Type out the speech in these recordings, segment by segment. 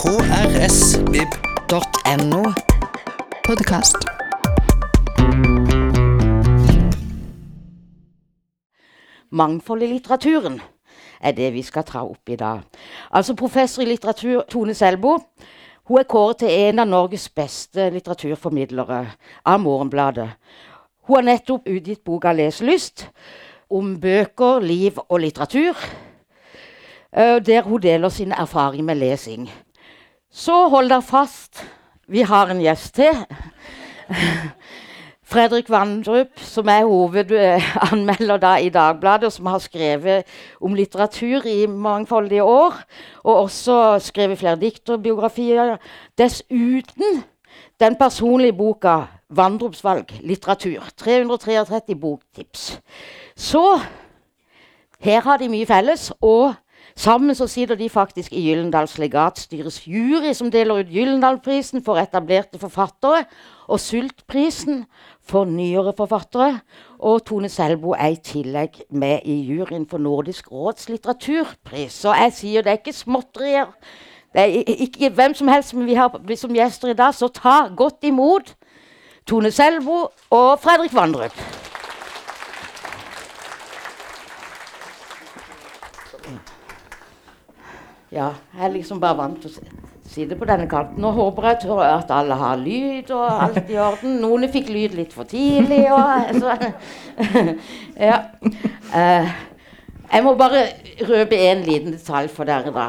krsvib.no. Podkast. Mangfold i litteraturen er det vi skal ta opp i dag. Altså Professor i litteratur Tone Selbo hun er kåret til en av Norges beste litteraturformidlere av Morgenbladet. Hun har nettopp utgitt boka 'Leselyst', om bøker, liv og litteratur. eh, Der hun deler sin erfaring med lesing. Så hold dere fast. Vi har en gjest til. Fredrik Vandrup, som er hovedanmelder da i Dagbladet, og som har skrevet om litteratur i mangfoldige år. Og også skrevet flere dikterbiografier. Dessuten den personlige boka 'Vandrupsvalg litteratur'. 333 boktips. Så her har de mye felles. og Sammen så sitter de faktisk i Gyllendals legatstyres jury, som deler ut Gyllendalprisen for etablerte forfattere, og Sultprisen for nyere forfattere. Og Tone Selbo er i tillegg med i juryen for Nordisk råds litteraturpris. Så jeg sier det er ikke småtterier. Det er ikke hvem som helst men vi har som gjester i dag, så ta godt imot Tone Selbo og Fredrik Vandrup. Ja, jeg er liksom bare vant til å sitte på denne kanten. Nå håper jeg tror at alle har lyd og alt i orden. Noen fikk lyd litt for tidlig. Og, så, ja. Uh, jeg må bare røpe en liten detalj for dere, da.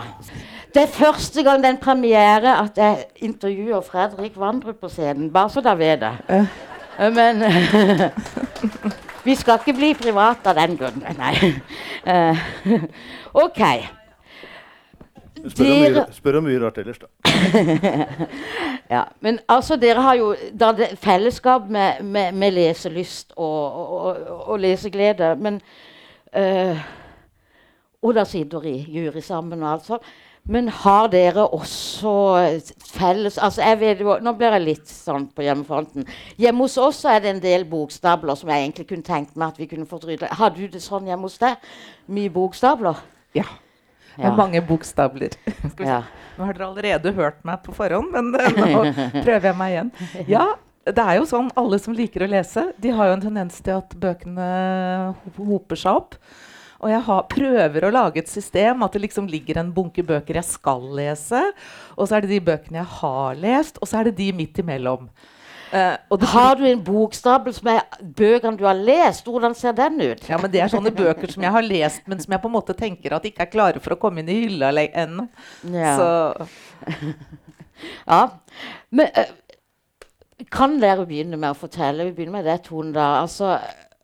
Det er første gang det er en premiere at jeg intervjuer Fredrik Vandrup på scenen. Bare så dere vet det. Uh, men vi skal ikke bli private av den grunn. Nei. Uh, OK. Spør om, mye, spør om mye rart ellers, da. ja, men altså, dere har jo da det fellesskap med, med, med leselyst og, og, og, leseglede. Men øh, Og da sitter i jury sammen og alt sånt. Men har dere også felles altså jeg vet jo, Nå blir jeg litt sånn på hjemmefronten. Hjemme hos oss er det en del bokstabler som jeg egentlig kunne tenkt meg at vi kunne fått ryddet. Har du det sånn hjemme hos deg? Mye bokstabler? Ja. Med mange bokstavler. Ja. Nå har dere allerede hørt meg på forhånd, men uh, nå prøver jeg meg igjen. Ja, det er jo sånn Alle som liker å lese, de har jo en tendens til at bøkene hoper seg opp. Og jeg har, prøver å lage et system at det liksom ligger en bunke bøker jeg skal lese. Og så er det de bøkene jeg har lest, og så er det de midt imellom. Uh, har du en bokstabel som er bøkene du har lest? Hvordan ser den ut? Ja, men Det er sånne bøker som jeg har lest, men som jeg på en måte tenker at ikke er klare for å komme inn i hylla ennå. Ja. ja. Men uh, kan dere begynne med å fortelle Vi begynner med det, Tone. da. Altså,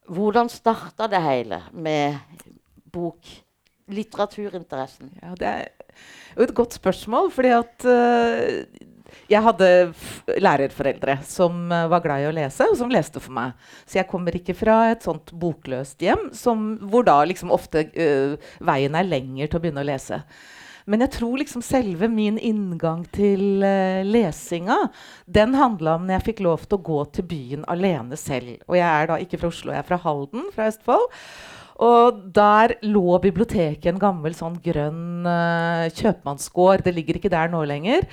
hvordan starta det hele med bok-litteraturinteressen? Ja, det er jo et godt spørsmål, fordi at uh, jeg hadde lærerforeldre som uh, var glad i å lese, og som leste for meg. Så jeg kommer ikke fra et sånt bokløst hjem som, hvor da liksom ofte uh, veien er lenger til å begynne å lese. Men jeg tror liksom selve min inngang til uh, lesinga den handla om når jeg fikk lov til å gå til byen alene selv. Og jeg er da ikke fra Oslo, jeg er fra Halden, fra Østfold. Og der lå biblioteket en gammel sånn grønn uh, kjøpmannsgård. Det ligger ikke der nå lenger.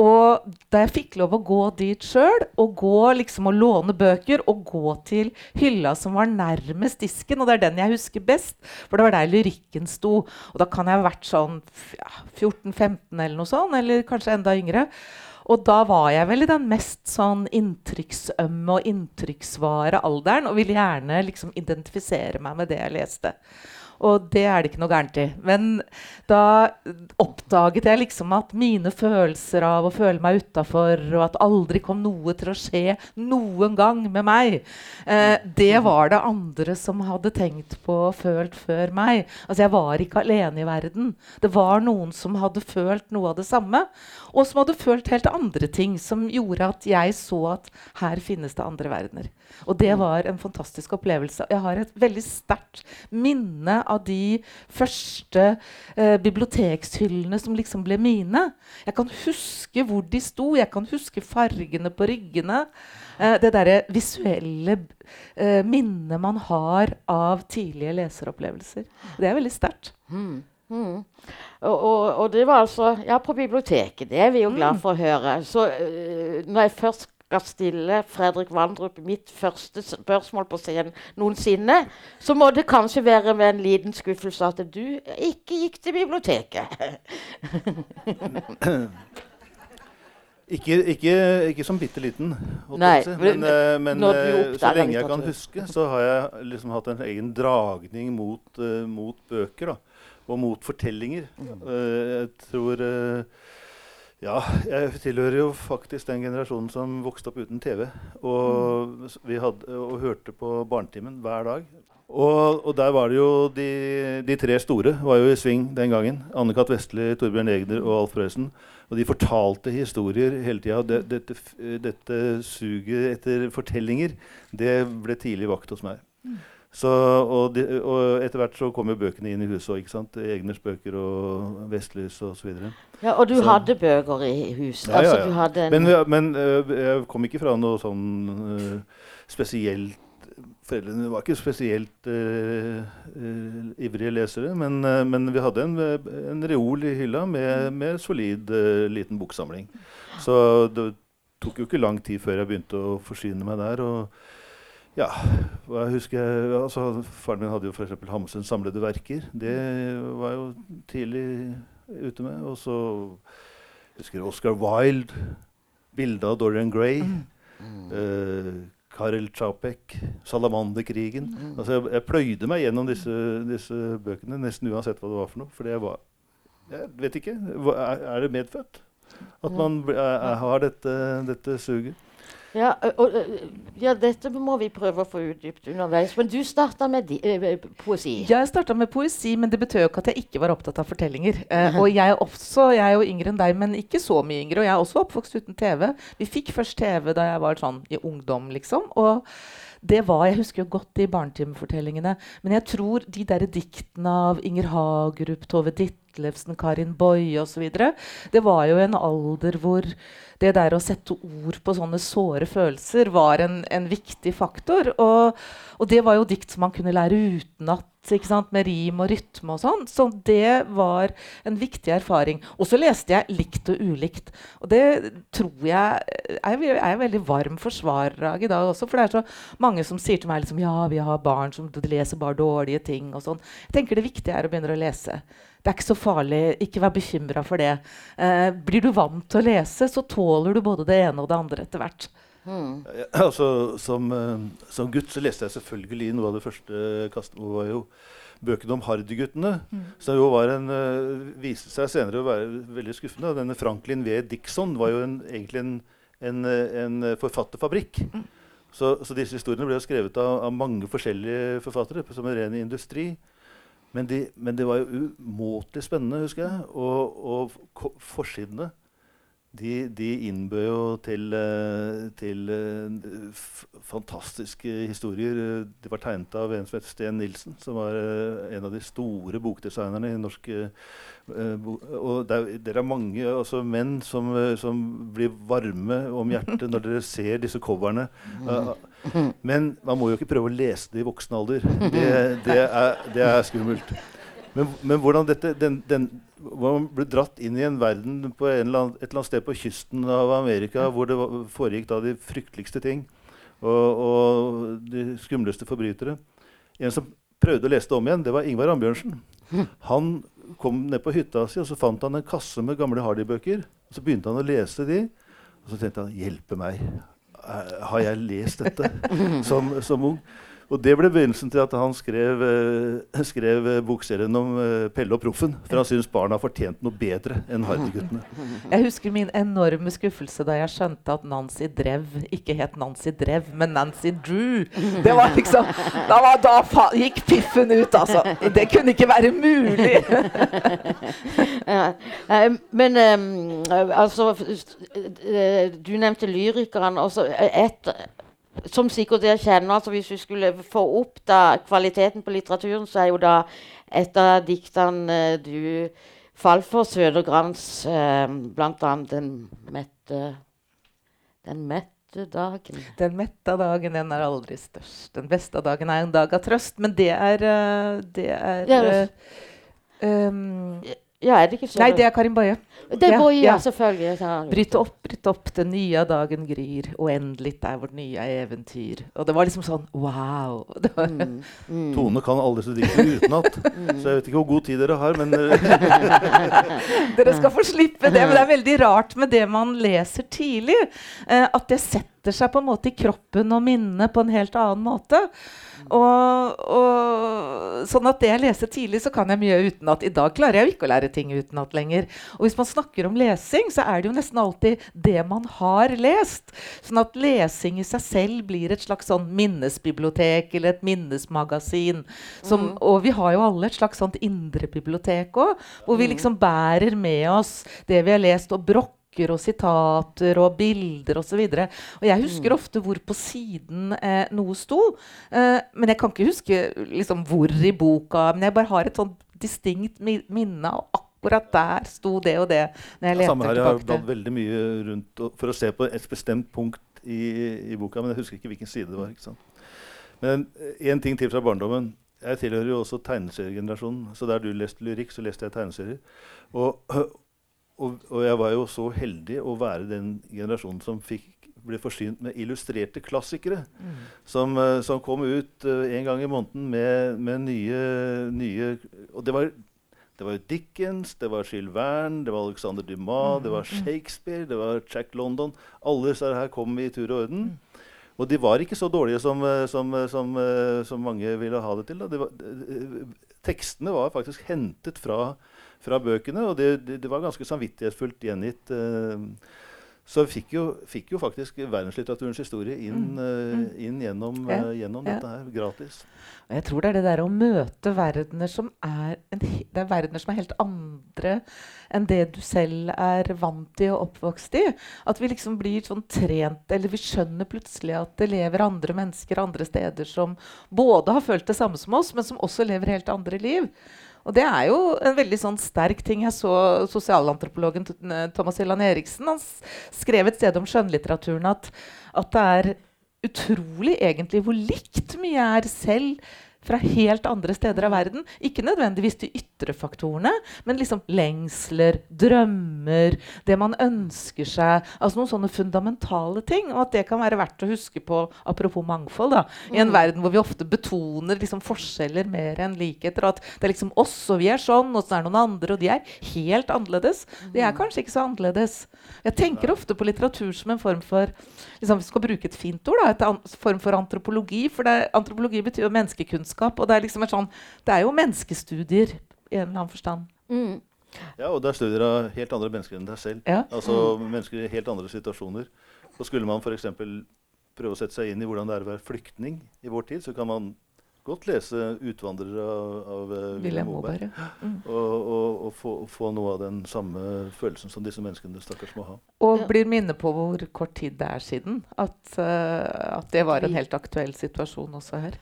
Og da jeg fikk lov å gå dit sjøl, og gå liksom og låne bøker, og gå til hylla som var nærmest disken, og det er den jeg husker best, for det var der lyrikken sto. Og da kan jeg ha vært sånn ja, 14-15 eller noe sånt, eller kanskje enda yngre. Og da var jeg vel i den mest sånn inntrykksømme og inntrykksvare alderen og ville gjerne liksom identifisere meg med det jeg leste. Og det er det ikke noe gærent i. Men da oppdaget jeg liksom at mine følelser av å føle meg utafor, og at aldri kom noe til å skje noen gang med meg, eh, det var det andre som hadde tenkt på og følt før meg. Altså Jeg var ikke alene i verden. Det var noen som hadde følt noe av det samme, og som hadde følt helt andre ting, som gjorde at jeg så at her finnes det andre verdener. Og det var en fantastisk opplevelse. Jeg har et veldig sterkt minne av de første eh, bibliotekshyllene som liksom ble mine. Jeg kan huske hvor de sto, jeg kan huske fargene på ryggene. Eh, det derre visuelle eh, minnet man har av tidlige leseropplevelser. Det er veldig sterkt. Mm. Mm. Og, og, og det var altså Ja, på biblioteket. Det er vi jo glad for å høre. Så uh, når jeg først skal stille Fredrik Vandrup mitt første spørsmål på scenen noensinne, så må det kanskje være med en liten skuffelse at du ikke gikk til biblioteket. Ikke, ikke, ikke som bitte liten, Nei, si. men, eh, men du eh, så lenge jeg kan huske, så har jeg liksom hatt en egen dragning mot, uh, mot bøker. da, Og mot fortellinger. Mm. Eh, jeg tror eh, Ja, jeg tilhører jo faktisk den generasjonen som vokste opp uten TV. Og, Mm. vi hadde, og hørte på Barnetimen hver dag. Og, og der var det jo de, de tre store var jo i sving den gangen. Anne-Kat. Vestli, Torbjørn Egner og Alf Prøysen. Og de fortalte historier hele tida. Det, dette, dette suget etter fortellinger, det ble tidlig vakt hos meg. Så, og, de, og etter hvert så kom jo bøkene inn i huset òg. Egners bøker og Vestlys osv. Ja, og du Så- hadde bøker i huset? Ja, ja, Altså, ja. en, Men, ja, men øh, jeg kom ikke fra noe sånn øh, spesielt Foreldrene var ikke spesielt øh, ivrige lesere, men, men vi hadde en, en reol i hylla med, med solid liten boksamling. Så det tok jo ikke lang tid før jeg begynte å forsyne meg der. og ja, hva husker altså, Faren min hadde jo f.eks. Hamsuns samlede verker. Det var jeg jo tidlig ute med. Og så husker jeg Oscar Wilde. Bildet av Dorian Gray. eh, Karel Čapek. Salamanderkrigen. Altså, jeg, jeg pløyde meg gjennom disse, disse bøkene nesten uansett hva det var for noe. For det var Jeg vet ikke. Er, er det medfødt? At man er, er, har dette, dette suget? Ja, og, ja, dette må vi prøve å få utdypt underveis. Men du starta med di, eh, poesi. Jeg starta med poesi, men det betød jo ikke at jeg ikke var opptatt av fortellinger. Eh, og jeg er også, jeg er jo yngre enn deg, men ikke så mye yngre. Og jeg er også oppvokst uten TV. Vi fikk først TV da jeg var sånn i ungdom, liksom. Og det var, Jeg husker jo godt de barnetimefortellingene. Men jeg tror de der diktene av Inger Hagerup, Tove Ditlevsen, Karin Boye osv. Det var jo en alder hvor det der å sette ord på sånne såre følelser var en, en viktig faktor. Og, og det var jo dikt som man kunne lære utenat, med rim og rytme og sånn. Så det var en viktig erfaring. Og så leste jeg likt og ulikt. Og det tror jeg jeg er veldig varm forsvarer av i dag også. For det er så mange som sier til meg liksom, ja, vi har barn som leser bare dårlige ting. og sånn. Jeg tenker det viktige er å begynne å lese. Det er ikke så farlig. Ikke vær bekymra for det. Eh, blir du vant til å lese, så tåler du både det ene og det andre etter hvert. Ja, altså, som, eh, som gutt så leste jeg selvfølgelig noe av det første kastet var jo bøkene om Hardy-guttene. Som jo var en, eh, viste seg senere å være veldig skuffende. Denne Franklin V. Dixon var jo en, egentlig en, en, en forfatterfabrikk. Så, så disse historiene ble jo skrevet av, av mange forskjellige forfattere som en ren industri. Men, de, men det var jo umåtelig spennende, husker jeg. Og, og forsidene de, de innbød jo til, eh, til eh, fantastiske historier. De var tegnet av en som het Sten Nilsen, som var eh, en av de store bokdesignerne i norsk Og er, dere er mange altså menn som, som blir varme om hjertet når dere ser disse coverne. Eh, men man må jo ikke prøve å lese det i voksen alder. Det, det, er, det er skummelt. Men, men hvordan dette den, den, hvordan ble dratt inn i en verden på en eller annen, et eller annet sted på kysten av Amerika hvor det foregikk da de frykteligste ting og, og de skumleste forbrytere. En som prøvde å lese det om igjen, det var Ingvar Ambjørnsen. Han kom ned på hytta si, og så fant han en kasse med gamle Hardy-bøker. og Så begynte han å lese de, og så tenkte han 'hjelpe meg'. Eh, Har jeg lest dette som, som ung? Og det ble begynnelsen til at han skrev, eh, skrev bokserien om eh, Pelle og Proffen. For han syntes barna fortjente noe bedre enn Hardy-guttene. Jeg husker min enorme skuffelse da jeg skjønte at Nancy Drev ikke het Nancy Drev, men Nancy Drew. Det var liksom Da, var, da fa gikk piffen ut, altså. Det kunne ikke være mulig. Ja, eh, men eh, altså Du nevnte lyrikeren. Også et som sikkert dere kjenner, altså hvis vi skulle få opp da kvaliteten på litteraturen, så er jo da et av diktene eh, du falt for, Sødergrans, eh, blant annet 'Den mette Den mette dagen'. Den mette dagen, den er aldri størst. Den beste dagen er en dag av trøst. Men det er eh, Det er um, Ja, er det ikke så? Nei, det er Karin Boje. Det er ja, ja, ja. selvfølgelig. Bryt opp, bryt opp, den nye dagen gryr. Uendelig er vårt nye eventyr. Og det var liksom sånn wow. Mm, mm. Tone kan alle disse diktene utenat. Så jeg vet ikke hvor god tid dere har, men eh, Dere skal få slippe det. Men det er veldig rart med det man leser tidlig. Eh, at det setter seg på en måte i kroppen og minnet på en helt annen måte. Og, og sånn at det jeg leser tidlig, så kan jeg mye utenat. I dag klarer jeg jo ikke å lære ting utenat lenger. Og hvis man snakker om lesing, så er det jo nesten alltid det man har lest. Sånn at lesing i seg selv blir et slags sånn minnesbibliotek eller et minnesmagasin. Som, Og vi har jo alle et slags sånt indre bibliotek òg, hvor vi liksom bærer med oss det vi har lest, og brokker og sitater og bilder osv. Og, og jeg husker ofte hvor på siden eh, noe sto. Eh, men jeg kan ikke huske liksom, hvor i boka. Men jeg bare har et sånn distinkt minne av akkurat der sto det og det. når jeg leter Samme her. Jeg har bladd veldig mye rundt og, for å se på et bestemt punkt i, i boka, men jeg husker ikke hvilken side det var. ikke sant? Men én ting til fra barndommen. Jeg tilhører jo også tegneseriegenerasjonen. Så der du leste lyrikk, så leste jeg tegneserier. Og, og, og jeg var jo så heldig å være den generasjonen som fikk ble forsynt med illustrerte klassikere. Som, eh, som kom ut uh, en gang i måneden med, med nye, nye Og det var, det var Dickens, det var Gilles Verne, det var Alexander Dumas, det var Shakespeare, det var Jack London. Alle disse her kom i tur og orden. Og de var ikke så dårlige som, eh, som, som, som mange ville ha det til. Det var, de, tekstene var faktisk hentet fra, fra bøkene, og det, det, det var ganske samvittighetsfullt gjengitt. eh, så fikk jo, fikk jo faktisk verdenslitteraturens historie inn, eh, inn gjennom, Ja, uh, gjennom ja. dette her, gratis. Og jeg tror det er det der å møte verdener som er, en, det er verdener som er helt andre enn det du selv er vant til og oppvokst i. At vi liksom blir sånn trent, eller vi skjønner plutselig at det lever andre mennesker andre steder som både har følt det samme som oss, men som også lever helt andre liv. Og det er jo en veldig sånn sterk ting. Jeg så sosialantropologen Thomas Hylland Eriksen han skrev et sted om skjønnlitteraturen at, at det er utrolig egentlig hvor likt mye er selv fra helt andre steder av verden. Ikke nødvendigvis de ytre faktorene, men liksom lengsler, drømmer, det man ønsker seg. Altså noen sånne fundamentale ting. Og at det kan være verdt å huske på, apropos mangfold, da, i en verden hvor vi ofte betoner liksom forskjeller mer enn likheter. Og at det er liksom oss, og vi er sånn, og så er det noen andre, og de er helt annerledes. De er kanskje ikke så annerledes. Jeg tenker ofte på litteratur som en form for liksom, Vi skal bruke et fint ord, da, et form for antropologi. For det, antropologi betyr jo menneskekunnskap. Og det er liksom sånn, det er jo menneskestudier i en eller annen forstand. Mm. Ja, og det er studier av helt andre mennesker enn deg selv. Ja. Altså mennesker i helt andre situasjoner. Og skulle man f.eks. prøve å sette seg inn i hvordan det er å være flyktning i vår tid, så kan man godt lese 'Utvandrere' av, av eh, William Moberg. Moberg. Mm. Og, og, og få, få noe av den samme følelsen som disse menneskene stakkars må ha. Og blir minnet på hvor kort tid det er siden at, uh, at det var en helt aktuell situasjon også her.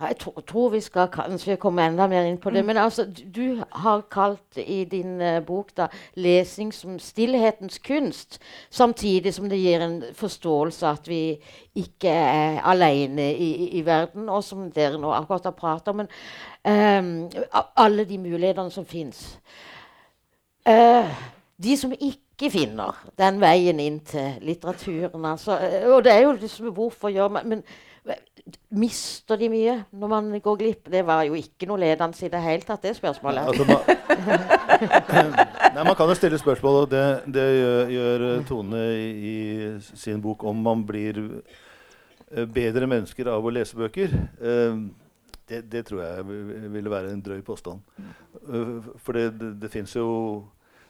Ja, Jeg tror, tror vi skal kanskje komme enda mer inn på det. Men altså, du, har kalt i din uh, bok da, lesing som stillhetens kunst, samtidig som det gir en forståelse at vi ikke er alene i, i, verden, og som dere nå akkurat har pratet om. Men um, alle de mulighetene som fins. de som ikke finner den veien inn til litteraturen, altså, eh, Og det er jo liksom hvorfor gjør man men, Mister de mye når man går glipp? Det var jo ikke noe ledende i det hele tatt, det spørsmålet. Altså, man, nei, man kan jo stille spørsmål, og det, det gjør, gjør Tone i, sin bok om man blir eh, bedre mennesker av å lese bøker. Eh, det, det tror jeg ville være en drøy påstand. Eh, for det, det, fins jo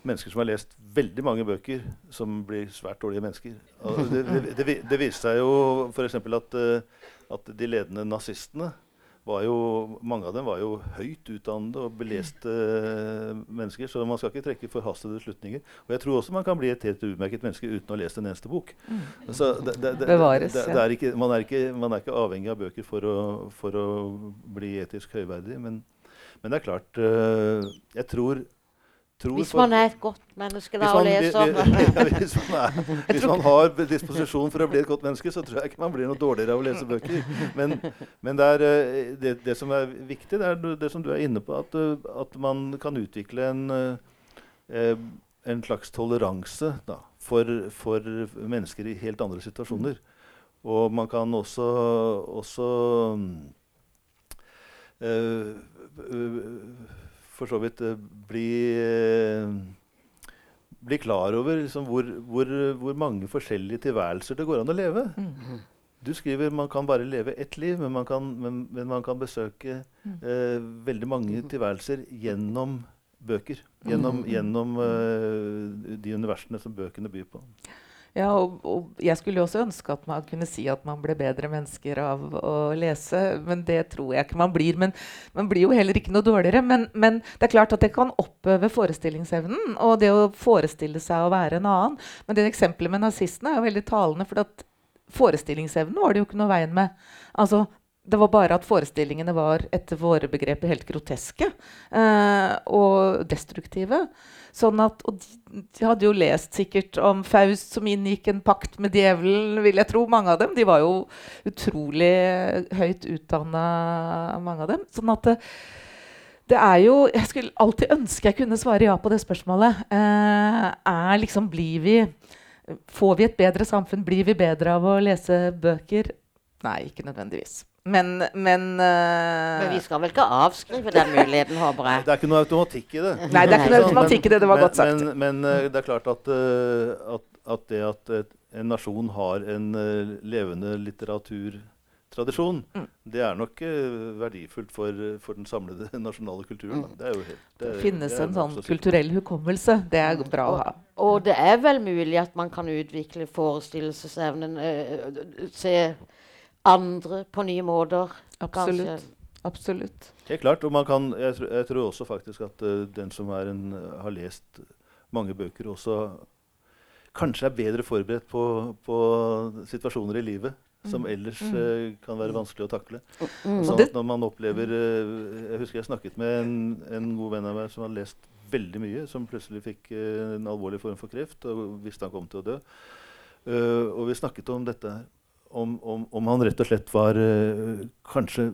mennesker som har lest veldig mange bøker, som blir svært dårlige mennesker. Og det, det, det, det viste seg jo f.eks. At, eh, at de ledende nazistene var jo, mange av dem var jo høyt utdannede og beleste mennesker, så man skal ikke trekke forhastede slutninger. Og jeg tror også man kan bli et helt utmerket menneske uten å lese en eneste bok. Så det, det, det, Bevares, ja. er ikke, man, er ikke, man er ikke avhengig av bøker for å, for å bli etisk høyverdig, men, men det er klart eh, Jeg tror Hvis man er et godt menneske da, og leser vi- vi- hvis, man hvis man har disposisjon for å bli et godt menneske, så tror jeg ikke man blir noe dårligere av å lese bøker. Men, men det, er, eh, det, det som er viktig, det er det som du er inne på, at, eh, at man kan utvikle en, eh, en slags toleranse da, for, for mennesker i helt andre situasjoner. Og man kan også, også øh, eh, for så vidt eh, bli eh, bli klar over liksom, hvor, hvor, hvor, mange forskjellige tilværelser det går an å leve. Mm. Du skriver man kan bare leve ett liv, men man kan, men, men man kan besøke mm. eh, veldig mange tilværelser gjennom bøker. Gjennom, mm. gjennom eh, de universene som bøkene byr på. Ja, og, og, jeg skulle også ønske at man kunne si at man ble bedre mennesker av å lese, men det tror jeg ikke man blir. Men man blir jo heller ikke noe dårligere. Men, men det er klart at det kan oppøve forestillingsevnen og det å forestille seg å være en annen. Men det eksempelet med nazistene er jo veldig talende. for at forestillingsevnen var det jo ikke noe veien med. Altså, det var bare at forestillingene var etter våre begreper helt groteske eh, og destruktive. Sånn at, og de, de, hadde jo lest sikkert om Faust som inngikk en pakt med djevelen, vil jeg tro. Mange av dem. De var jo utrolig høyt utdanna, mange av dem. Sånn at det, det er jo Jeg skulle alltid ønske jeg kunne svare ja på det spørsmålet. Eh, er liksom Blir vi Får vi et bedre samfunn? Blir vi bedre av å lese bøker? Nei, ikke nødvendigvis. Men, men, uh, men vi skal vel ikke avskrive den muligheten, håper jeg? Det er ikke noe automatikk i det. Nei, det er ikke noe automatikk i det. Det var men, godt sagt. Men, men uh, det er klart at, uh, at, at det at en nasjon har en levende litteraturtradisjon, mm. det er nok verdifullt for, for, den samlede nasjonale kulturen. Mm. Det, helt, det, det, finnes en sånn kulturell hukommelse. Det er bra å ha. Og, og det er vel mulig at man kan utvikle forestillelsesevnen. se andre på nye måter. Absolutt. Kanskje. Absolutt. Helt klart. Og man kan, jeg, jeg tror også faktisk at uh, den som en, uh, har lest mange bøker, også kanskje er bedre forberedt på, på situasjoner i livet som mm. ellers uh, kan være vanskelig å takle. Mm. Sånn at når man opplever Jeg husker jeg snakket med en, en god venn av meg som hadde lest veldig mye, som plutselig fikk en alvorlig form for kreft og visste han kom til å dø. og vi snakket om dette her om, om, om, han rett og slett var uh, kanskje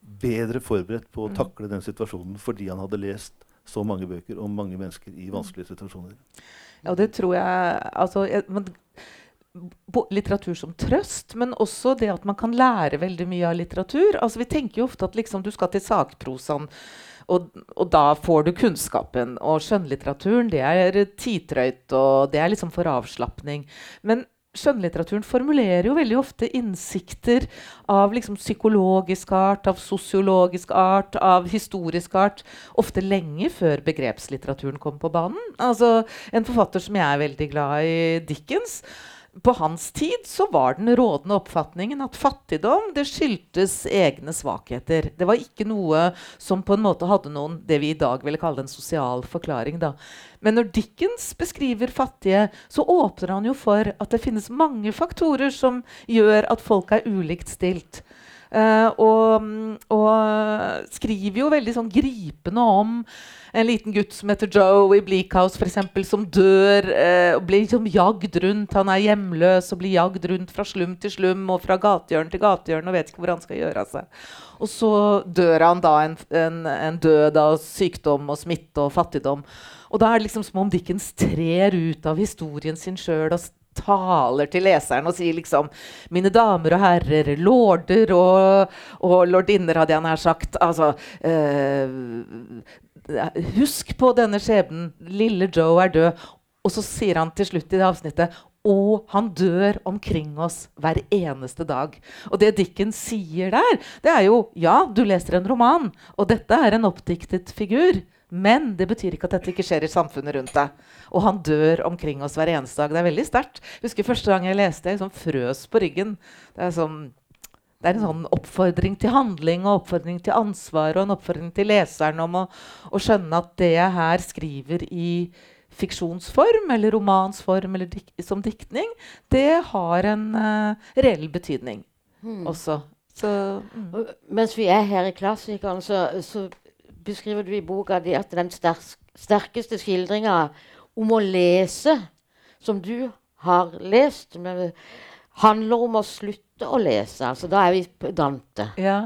bedre forberedt på å mm. takle den situasjonen fordi han hadde lest så mange bøker om mange mennesker i vanskelige situasjoner. Ja, det tror jeg altså, jeg, men, Litteratur som trøst, men også det at man kan lære veldig mye av litteratur. Altså, vi tenker jo ofte at liksom, du skal til sakprosaen. Og, og, da får du kunnskapen. Og skjønnlitteraturen det er tidtrøyt, og det er liksom for avslapning. Men skjønnlitteraturen formulerer jo veldig ofte innsikter av liksom psykologisk art, av sosiologisk art, av historisk art. Ofte lenge før begrepslitteraturen kom på banen. Altså, en forfatter som jeg er veldig glad i, Dickens, på hans tid så var den rådende oppfatningen at fattigdom det skyldtes egne svakheter. Det var ikke noe som på en måte hadde noen det vi i dag ville kalle en sosial forklaring. Da. Men når Dickens beskriver fattige, så åpner han jo for at det finnes mange faktorer som gjør at folk er ulikt stilt. Uh, og, og, skriver jo veldig sånn gripende om en liten gutt som heter Joe i Bleak House, for eksempel, som dør uh, og blir liksom jagd rundt. Han er hjemløs og blir jagd rundt fra slum til slum og fra gatehjørne til gatehjørne og vet ikke hvor han skal gjøre av seg. Og så dør han da en, en, en død av sykdom og smitte og fattigdom. Og da er det liksom som om Dickens trer ut av historien sin sjøl og taler til leseren og sier liksom Mine damer og herrer, lorder og, og lordinner, hadde jeg nær sagt. Altså eh, Husk på denne skjebnen. Lille Joe er død. Og så sier han til slutt i det avsnittet og han dør omkring oss hver eneste dag. Og det Dickens sier der, det er jo Ja, du leser en roman, og dette er en oppdiktet figur. Men det betyr ikke at dette ikke skjer i samfunnet rundt deg. Og han dør omkring oss hver eneste dag. Det er veldig sterkt. Husker første gang jeg leste, jeg sånn frøs på ryggen. Det er, sånn, det er, en sånn oppfordring til handling og oppfordring til ansvar og en oppfordring til leseren om å, å skjønne at det jeg her skriver i fiksjonsform eller romansform eller dik som diktning, det har en uh, reell betydning hmm. også. Så, mm. Mens vi er her i Klassikeren, så, så beskriver du i boka di at den sterkeste skildringa om å lese, som du har lest, handler om å slutte å lese. Altså, da er vi på Dante. Ja.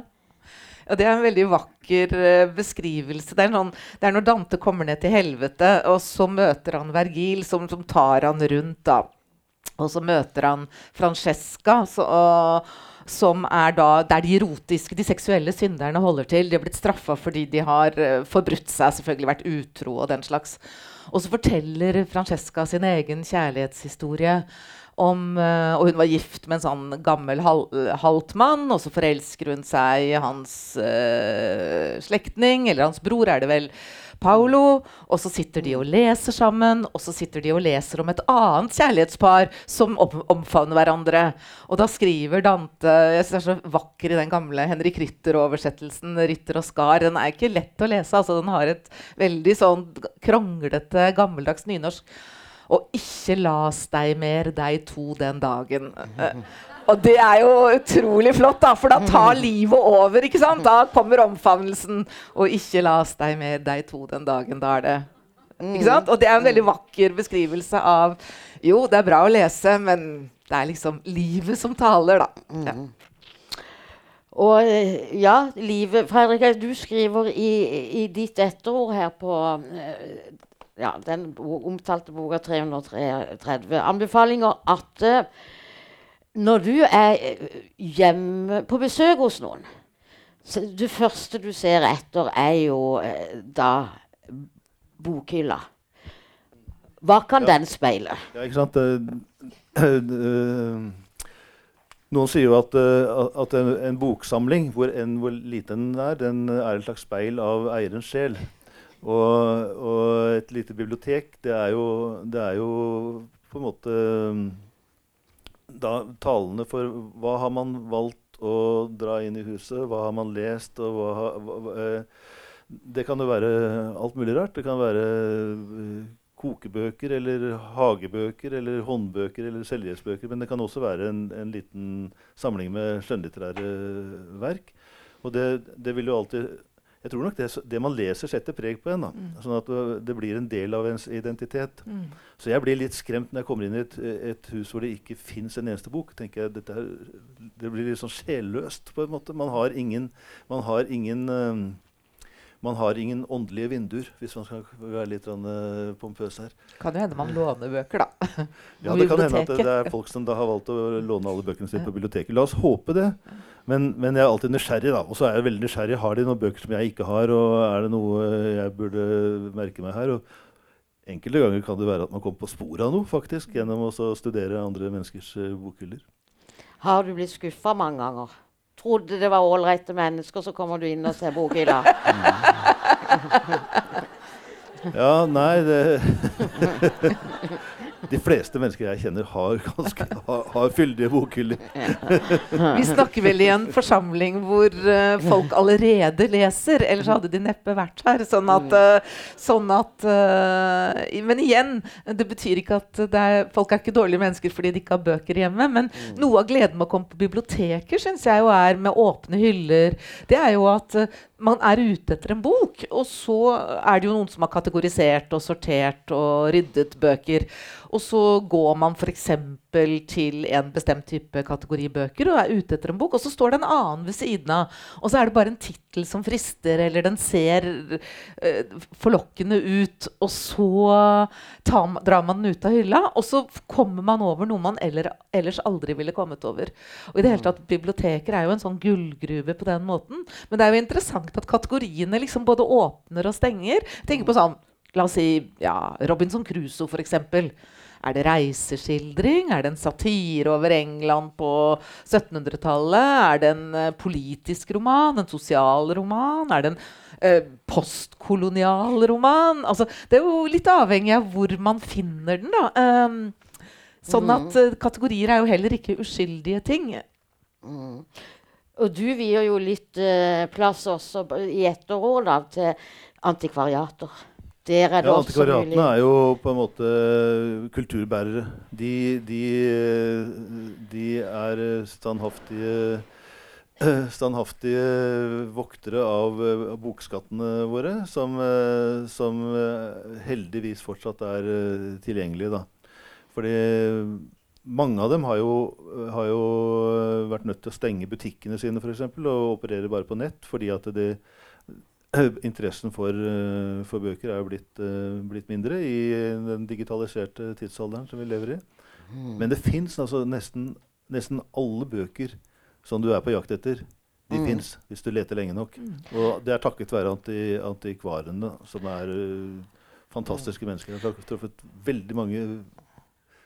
Ja, Det er en veldig vakker uh, beskrivelse. Det er, noen, det er, når Dante kommer ned til helvete, og så møter han Vergil, som, som tar han rundt. da. Og så møter han Francesca, så, uh, som er da der de erotiske, de seksuelle synderne holder til. De har blitt straffa fordi de har uh, forbrutt seg, selvfølgelig vært utro og den slags. Og så forteller Francesca sin egen kjærlighetshistorie. Om, uh, og hun var gift med en sånn gammel hal haltmann, og så forelsker hun seg i hans uh, slektning, eller hans bror, er det vel, Paolo. Og så sitter de og leser sammen, og så sitter de og leser om et annet kjærlighetspar som om, omfavner hverandre. Og da skriver Dante Jeg synes det er så vakker i den gamle Henrik Rytter-oversettelsen. 'Rytter og skar'. Den er ikke lett å lese. altså Den har et veldig sånn kronglete, gammeldags nynorsk. Og ikke las deg mer, de to den dagen. Og det er jo utrolig flott, da, for da tar livet over. ikke sant? Da kommer omfavnelsen. Og ikke las deg mer, de to den dagen. Da er det ikke sant? Og det er en veldig vakker beskrivelse av Jo, det er bra å lese, men det er liksom livet som taler, da. Ja. Og ja, livet Fredrik, du skriver i, i ditt etterord her på ja, den omtalte boka 333. anbefalinger at uh, når du er eh, hjemme på besøk hos noen så Det første du ser etter, er jo uh, da bokhylla. Hva kan ja. den speile? Ja, ikke sant? Noen sier jo at, at en, en, boksamling, hvor enn hvor liten den er, den er et slags speil av eierens sjel. Og, og, et lite bibliotek, det er, jo, det er jo på en måte da, talende for hva har man valgt å dra inn i huset, hva har man lest, og hva, hva, hva eh, Det kan jo være alt mulig rart. Det kan være eh, kokebøker eller hagebøker eller håndbøker eller selvhjelpsbøker. Men det kan også være en, en liten samling med skjønnlitterære verk. Og det, det vil jo alltid jeg tror nok det, det, man leser, setter preg på en. da, mm. Sånn at det blir en del av ens identitet. Mm. Så jeg blir litt skremt når jeg kommer inn i et, et hus hvor det ikke fins en eneste bok. tenker jeg, dette, Det blir litt sånn sjelløst på en måte. Man har ingen, man har ingen um, man har ingen åndelige vinduer, hvis man skal være litt uh, pompøs her. Kan jo hende man låner bøker, da. ja, det kan hende at det, det, er folk som da har valgt å låne alle bøkene sine på biblioteket. La oss håpe det. Men, men, jeg er alltid nysgjerrig, da. Og så er jeg veldig nysgjerrig. Har de noen bøker som jeg ikke har, og er det noe jeg burde merke meg her? Og enkelte ganger kan det være at man kommer på sporet av noe, faktisk, gjennom å studere andre menneskers uh, bokhyller. Har du blitt skuffa mange ganger? Trodde det var ålreite mennesker, så kommer du inn og ser bokhylla. ja, nei det de fleste mennesker jeg kjenner, har, ganske, har, har fyldige bokhyller. Vi snakker vel i en forsamling hvor uh, folk allerede leser, ellers hadde de neppe vært her. Sånn at, uh, sånn at uh, Men igjen, det betyr ikke at er, folk er ikke dårlige mennesker fordi de ikke har bøker hjemme. Men mm. noe av gleden med å komme på biblioteker syns jeg jo er med åpne hyller, det er jo at man er ute etter en bok, og så er det jo noen som har kategorisert og sortert og ryddet bøker. Og så går man f.eks. til en bestemt type kategori bøker og er ute etter en bok, og så står det en annen ved siden av. Og så er det bare en tittel som frister, eller den ser uh, forlokkende ut. Og så tar, drar man den ut av hylla, og så kommer man over noe man eller, ellers aldri ville kommet over. Og i det hele tatt, Biblioteker er jo en sånn gullgruve på den måten. Men det er jo interessant at kategoriene liksom både åpner og stenger. Tenk på sånn, La oss si ja, Robinson Crusoe, f.eks. Er det reiseskildring? Er det en satire over England på 1700-tallet? Er det en uh, politisk roman? En sosial roman? Er det en uh, postkolonial roman? Altså, det er jo litt avhengig av hvor man finner den. da. Um, sånn at uh, kategorier er jo heller ikke uskyldige ting. Mm. Og du vier jo litt plass også i etterår da, til antikvariater. Der er det ja, Antikvariatene er jo på en måte kulturbærere. De, de, de er standhaftige, standhaftige voktere av bokskattene våre, som, som heldigvis fortsatt er tilgjengelige. Da. Fordi mange av dem har jo, har jo vært nødt til å stenge butikkene sine for eksempel, og operere bare på nett fordi at det, interessen for, eh, for, bøker er jo blitt, uh, blitt, mindre i den digitaliserte tidsalderen som vi lever i. Mm. Men det fins altså nesten, nesten, alle bøker som du er på jakt etter. De mm. fins hvis du leter lenge nok. Mm. Og det er takket være anti, antikvarene, som er uh, fantastiske mennesker. Jeg har truffet veldig mange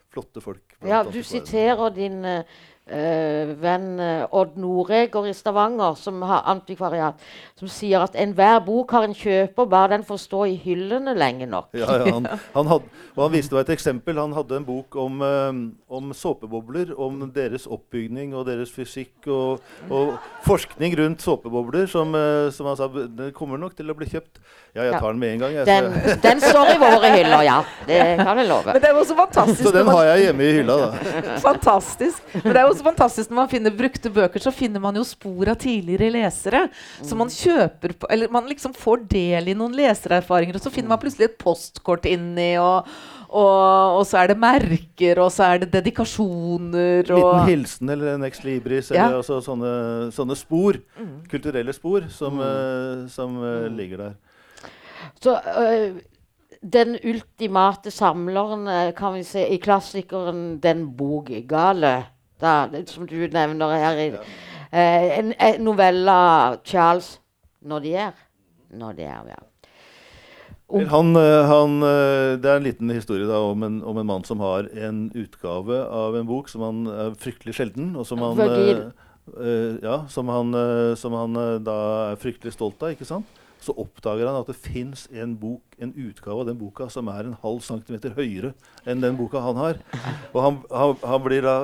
flotte folk. Ja, Du siterer din uh, venn uh, Odd Noreger i Stavanger, som har antikvariat, som sier at enhver bok har en kjøper, bare den får stå i hyllene lenge nok. Ja, ja han, han had, og han viste meg et eksempel. Han hadde en bok om, uh, om såpebobler, om deres oppbygning og deres fysikk, og, og forskning rundt såpebobler, som, som, han sa det kommer nok til å bli kjøpt. Ja, jeg tar den med en gang. Jeg, den, den, står i våre hyller, ja. Det kan jeg love. Men det er jo så fantastisk. Så den har jeg hjemme i hylla, da. Fantastisk. Men det er jo så fantastisk når man finner brukte bøker, så finner man jo spor av tidligere lesere. Så man kjøper på, Eller man liksom får del i noen lesererfaringer, og så finner man plutselig et postkort inni. og og, og, så er det merker, og så er det dedikasjoner. og liten hilsen eller en ex libris. Ja. Eller altså sånne, sånne, spor. Mm. Kulturelle spor som, mm. uh, som uh, ligger der. Så uh, den ultimate samleren kan vi se i klassikeren 'Den bokgale', som du nevner her. I, ja. en, en novelle av Charles de er, ja. Han, han, det er en liten historie da, om, en, om, en, mann som har en utgave av en bok som han er fryktelig sjelden, og som han, ja, som han, som han da er fryktelig stolt av. ikke sant? Så oppdager han at det fins en, en, utgave av den boka som er en halv centimeter høyere enn den boka han har. Og han, han, han, blir da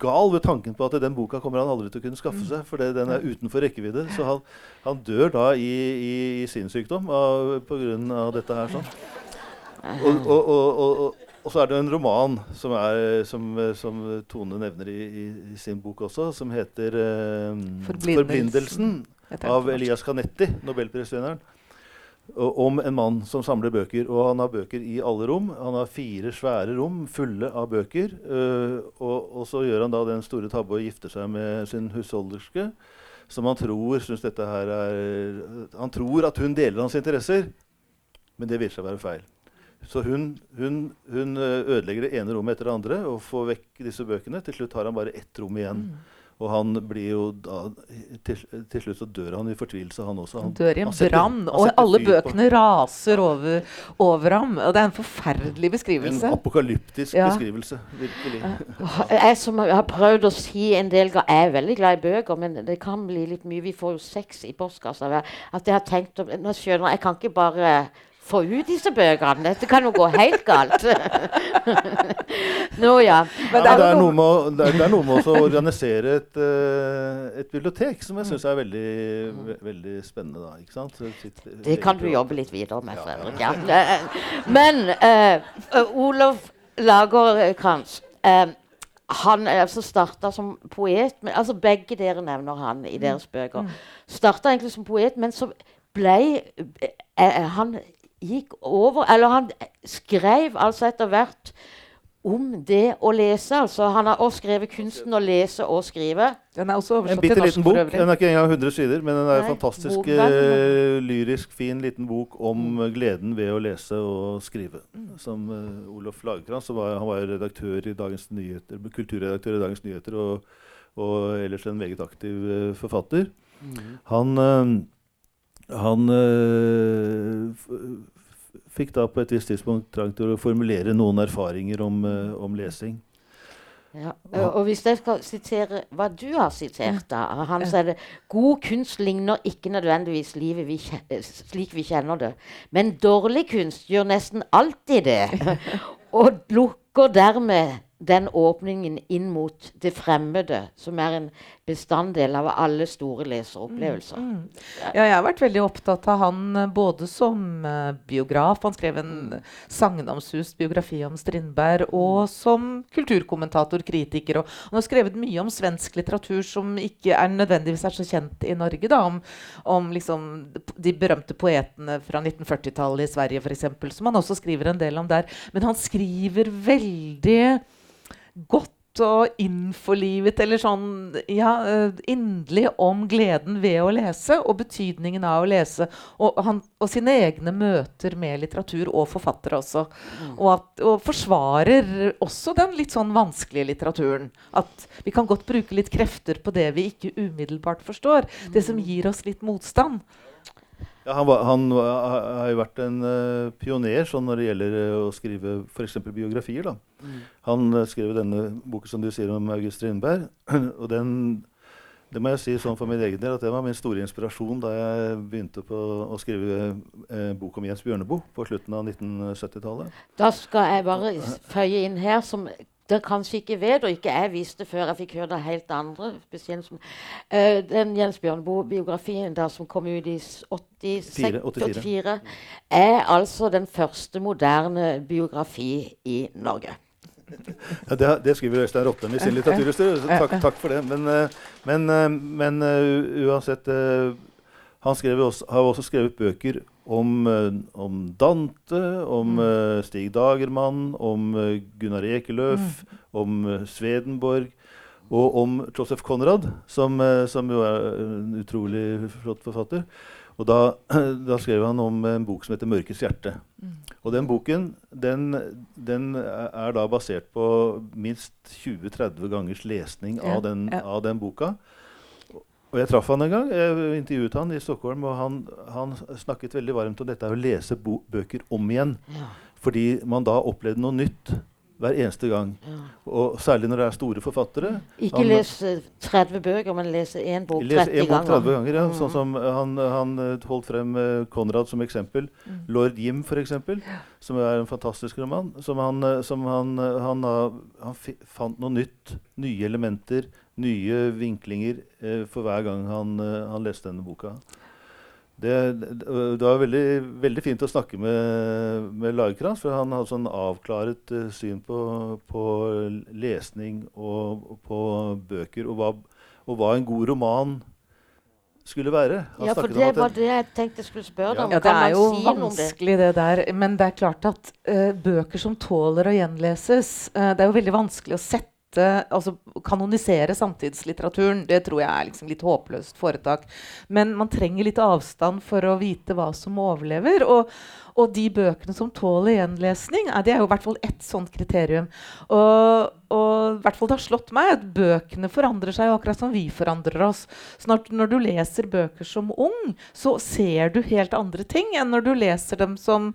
gal ved tanken på at den boka kommer han aldri til å kunne skaffe seg, for den er utenfor rekkevidde. Så han, han dør da i, i, i sinnssykdom pga. dette her. sånn. Og, og, og, og, så er det en roman som, er, som, som Tone nevner i, i, sin bok også, som heter uh, 'Forblindelsen' av Elias Canetti, nobelprisvinneren. Om en mann som samler bøker. Og han har bøker i alle rom. Han har fire svære rom fulle av bøker. Uh, og, og, så gjør han da den store tabbe å gifte seg med sin husholderske. Som han tror synes dette her er Han tror at hun deler hans interesser, men det viser seg å være feil. Så hun, hun, hun, ødelegger det ene rommet etter det andre og får vekk disse bøkene. Til slutt har han bare ett rom igjen. Mm. Og han blir jo da til, til, slutt så dør han i fortvilelse, han også. Han, dør i en brann, og alle bøkene raser over, over, ham. Og det er en forferdelig beskrivelse. En apokalyptisk ja. beskrivelse, virkelig. Jeg som har prøvd å si en del ganger Jeg er veldig glad i bøker, men det kan bli litt mye. Vi får jo sex i postkassa. At jeg har tenkt Nå skjønner jeg, jeg kan ikke bare få ut disse bøkene. Dette kan jo gå helt galt. Nå ja. Men det, er, det, er noe med, det, er, det er noe med å organisere et, uh, et, bibliotek som jeg syns er veldig, ve veldig spennende. Da, ikke sant? Sitt, det kan du jobbe litt videre med, Fredrik. Ja. Men uh, Olof Lagerkrantz uh, han altså starta som poet. Men, altså Begge dere nevner han i deres bøker. Mm. Starta egentlig som poet, men så ble eh, han gikk over Eller han skrev altså etter hvert om det å lese. altså Han har også skrevet 'Kunsten å lese og skrive'. Den er også En bitte liten bok. Den er ikke engang 100 sider, men den er en fantastisk uh, lyrisk, fin liten bok om mm. gleden ved å lese og skrive. Som uh, Olof Lagerkrantz, var, han var redaktør i Dagens Nyheter, kulturredaktør i Dagens Nyheter og, og ellers en meget aktiv uh, forfatter. Mm. Han han øh, fikk da på et visst tidspunkt trang til å formulere noen erfaringer om, øh, om lesing. Ja, og hvis jeg skal sitere hva du har sitert, da Han sier det God kunst ligner ikke nødvendigvis livet vi slik vi kjenner det. Men dårlig kunst gjør nesten alltid det. og lukker dermed den åpningen inn mot det fremmede, som er en bestanddel av alle store leseropplevelser. Mm, mm. Ja, jeg har vært veldig opptatt av han eh, både som uh, biograf Han skrev en mm. sagnomsust biografi om Strindberg. Og som kulturkommentator, kritiker. Og han har skrevet mye om svensk litteratur som ikke er nødvendigvis er så kjent i Norge. Da, om, om liksom de berømte poetene fra 1940-tallet i Sverige, f.eks., som han også skriver en del om der. Men han skriver veldig godt og innforlivet eller sånn ja, eh, inderlig om gleden ved å lese og betydningen av å lese. Og, han, og sine egne møter med litteratur og forfattere også. Og, at, og forsvarer også den litt sånn vanskelige litteraturen. At vi kan godt bruke litt krefter på det vi ikke umiddelbart forstår. Det som gir oss litt motstand. Ja, han, var, han var, har jo vært en uh, pioner sånn når det gjelder uh, å skrive f.eks. biografier. da. Mm. Han uh, skrev denne boken som du sier om August Strindberg. og den, det må jeg si sånn for min egen del at det var min store inspirasjon da jeg begynte på å skrive bok om Jens Bjørneboe på slutten av 1970-tallet. Da skal jeg bare føye inn her som dere kanskje ikke vet, og ikke jeg visste før jeg fikk høre det helt andre spesielt som, uh, Den Jens Bjørneboe-biografien som kom ut i 86, 84. 84, er altså den første moderne biografi i Norge. Ja, det, det, skriver Øystein Rotten i sin litteraturhistorie, takk, takk, for det. Men, eh, men, eh, men uansett Han også, har også skrevet bøker om, eh, om Dante, om mm. Stig Dagermann, om eh, Gunnar Ekeløf, mm. om Svedenborg og om Joseph Conrad, som, som, jo er en utrolig flott forfatter. Og da, da, skrev han om en bok som heter 'Mørkets hjerte'. Mm. Og den boken den, den, er da basert på minst 20-30 gangers lesning ja, av, den, ja. av den boka. Og jeg traff han en gang. Jeg intervjuet han i Stockholm, og han, han snakket veldig varmt om dette å lese bøker om igjen. Ja. Fordi man da opplevde noe nytt hver eneste gang. Ja. Og særlig når det er store forfattere. Ikke han, les 30 bøker, men lese én bok 30 en bok 30 ganger. ja. Mm. Sånn som han, han, eh, holdt frem Konrad som eksempel. Mm. Lord Jim, f.eks., som er en fantastisk roman. Som han, eh, som han, han, han fant noe nytt, nye elementer, nye vinklinger eh, for hver gang han, eh, han, leste denne boka. Det, det, det var veldig, veldig, fint å snakke med, med Lagerkrantz, for han hadde sånn avklaret uh, syn på, på, lesning og, og på bøker, og hva, og hva, en god roman skulle være. Han ja, for det var det jeg tenkte jeg skulle spørre deg om. Ja, det er jo si vanskelig, det der. Men det er klart at uh, bøker som tåler å gjenleses uh, Det er jo veldig vanskelig å sette sette, altså kanonisere samtidslitteraturen, det tror jeg er liksom litt håpløst foretak. Men man trenger litt avstand for å vite hva som overlever. Og, og de bøkene som tåler gjenlesning, det er jo i hvert fall ett sånt kriterium. Og, og hvert fall det har slått meg at bøkene forandrer seg akkurat som vi forandrer oss. Så når, du leser bøker som ung, så ser du helt andre ting enn når du leser dem som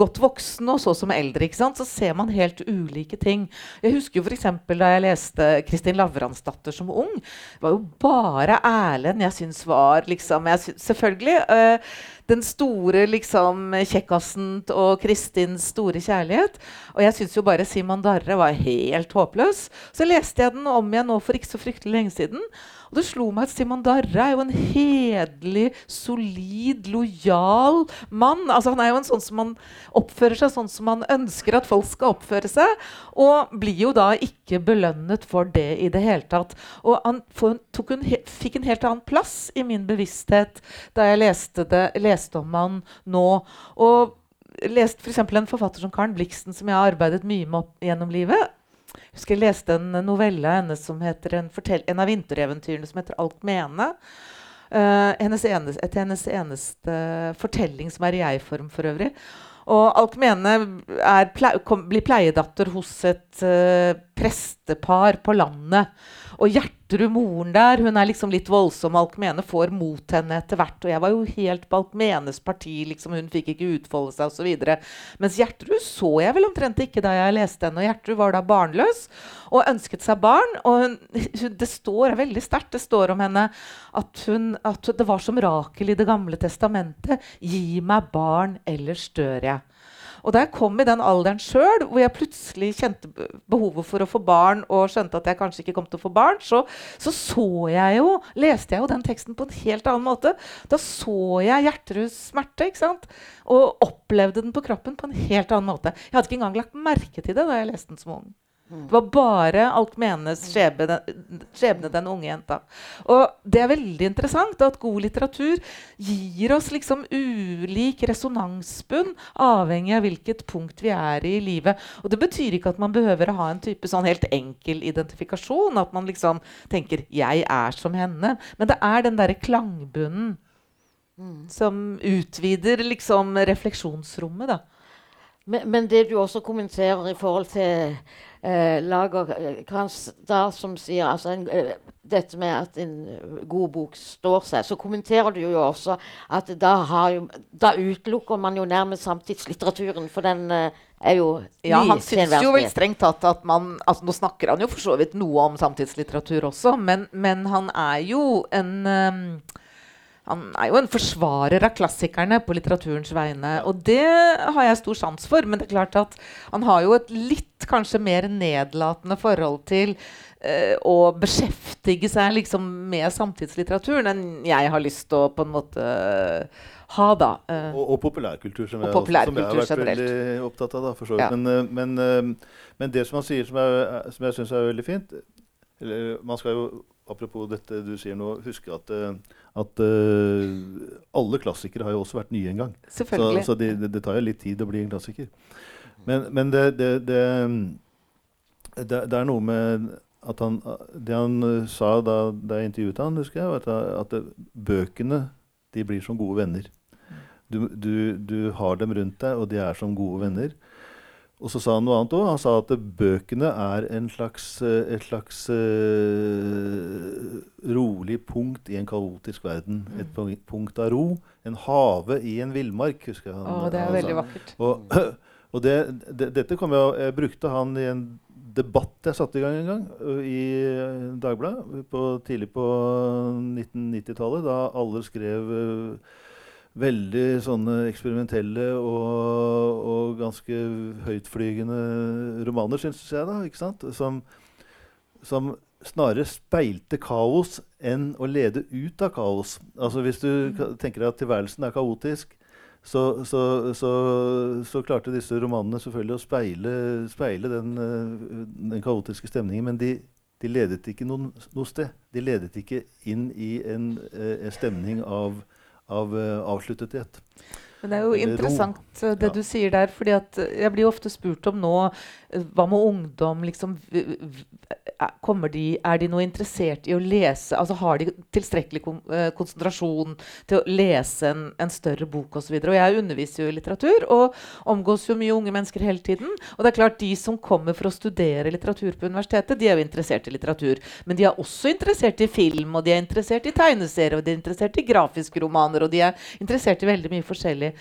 godt voksen og så som eldre. ikke sant? Så ser man helt ulike ting. Jeg husker jo f.eks. da jeg leste Kristin Lavransdatter som ung. Det var jo bare Erlend jeg syns var liksom jeg synes, Selvfølgelig. Øh, den store liksom, kjekkasen og Kristins store kjærlighet. Og jeg syns jo bare Simon Darre var helt håpløs. Så leste jeg den om igjen nå for ikke så fryktelig lenge siden. Og det slo meg at Simon Darre er jo en hederlig, solid, lojal mann. Altså Han er jo en sånn som man oppfører seg sånn som man ønsker at folk skal oppføre seg. Og blir jo da ikke belønnet for det i det hele tatt. Og han en, fikk en helt annen plass i min bevissthet da jeg leste, det, leste om han nå. Og leste f.eks. En forfatter som Karen Blixen, som jeg har arbeidet mye med opp gjennom livet jeg husker jeg leste en novelle av henne som heter en, en av vintereventyrene som heter 'Alkmene'. Uh, hennes eneste, et hennes eneste fortelling som er i jeg-form for øvrig. Og Alkmene ple blir pleiedatter hos et uh, prestepar på landet. Og Gjertrud, moren der, hun er liksom litt voldsom. Alkmene får mot henne etter hvert. Og jeg var jo helt på Alkmenes parti. liksom Hun fikk ikke utfolde seg osv. Mens Gjertrud så jeg vel omtrent ikke da jeg leste henne. Og Gjertrud var da barnløs og ønsket seg barn. Og hun, det står veldig sterkt det står om henne at, hun, at det var som Rakel i Det gamle testamentet. Gi meg barn, ellers dør jeg. Og da jeg kom i den alderen sjøl, hvor jeg plutselig kjente behovet for å få barn, og skjønte at jeg kanskje ikke kom til å få barn, så, så, så jeg jo, leste jeg jo den teksten på en helt annen måte. Da så jeg Gjertruds smerte ikke sant? og opplevde den på kroppen på en helt annen måte. Jeg hadde ikke engang lagt merke til det da jeg leste den som ung. Det var bare Alkmenes skjebne, skjebne, den unge jenta. Og det er veldig interessant at god litteratur gir oss liksom ulik resonansbunn avhengig av hvilket punkt vi er i i livet. Og det betyr ikke at man behøver å ha en type sånn helt enkel identifikasjon. At man liksom tenker 'jeg er som henne'. Men det er den derre klangbunnen mm. som utvider liksom refleksjonsrommet, da. Men, men, det du også kommenterer i forhold til eh, Lagerkrantz, eh, som sier altså en, eh, dette med at en god bok står seg, så kommenterer du jo også at da, jo, da utelukker man jo nærmest samtidslitteraturen, for den eh, er jo Ja, han syns jo vel strengt tatt at man altså Nå snakker han jo for så vidt noe om samtidslitteratur også, men, men han er jo en um, han er jo en forsvarer av klassikerne på litteraturens vegne. Og det har jeg stor sans for. Men det er klart at han har jo et litt kanskje mer nedlatende forhold til uh, å beskjeftige seg liksom med samtidslitteraturen enn jeg har lyst til å på en måte uh, ha, da. Uh, og, og, populærkultur, som, og jeg, populærkultur, som jeg har vært generelt. veldig opptatt av. da, for så vidt. Ja. Men, men, men, det som han sier, som jeg, som jeg syns er veldig fint eller, Man skal jo apropos dette du sier nå, huske at, eh, at uh, alle klassikere har jo også vært nye en gang. Selvfølgelig. Så, så det, det, tar jo litt tid å bli en klassiker. Men, men det, det, det, er noe med at han, Det han uh, sa da, da, jeg intervjuet han, husker jeg, at, at bøkene de blir som gode venner. Du, du, du har dem rundt deg, og de er som gode venner. Og så sa han noe annet òg. Han sa at bøkene er slags, eh, et slags uh, rolig punkt i en kaotisk verden. Mm. Et punkt av ro. En have i en villmark, husker. Han, Å, det er veldig vakkert. Og, og det, det, dette kom jeg, jeg brukte han i en debatt jeg satte i gang en gang i Dagbladet tidlig på 1990-tallet, da alle skrev uh, veldig sånne eksperimentelle og, og ganske høytflygende romaner, syns jeg, da, ikke sant? Som, som, snarere speilte kaos enn å lede ut av kaos. Altså Hvis du tenker tenker at tilværelsen er kaotisk, så, så, så, så, klarte disse romanene selvfølgelig å speile, speile den, den, kaotiske stemningen. Men de, de ledet ikke noen, noe sted. De ledet ikke inn i en, en stemning av av uh, avsluttethet. Men det er jo interessant. Eh, det du sier der. fordi Jeg blir ofte spurt om nå eh, Hva med ungdom? Liksom, de, er de noe interessert i å lese? altså Har de tilstrekkelig kon konsentrasjon til å lese en, en større bok osv.? Jeg underviser jo i litteratur og omgås jo mye unge mennesker hele tiden. Og det er klart De som kommer for å studere litteratur på universitetet, de er jo interessert i litteratur. Men de er også interessert i film, og de er interessert i tegneserier, og de er interessert i grafiske romaner, og de er interessert i veldig mye forskjellig.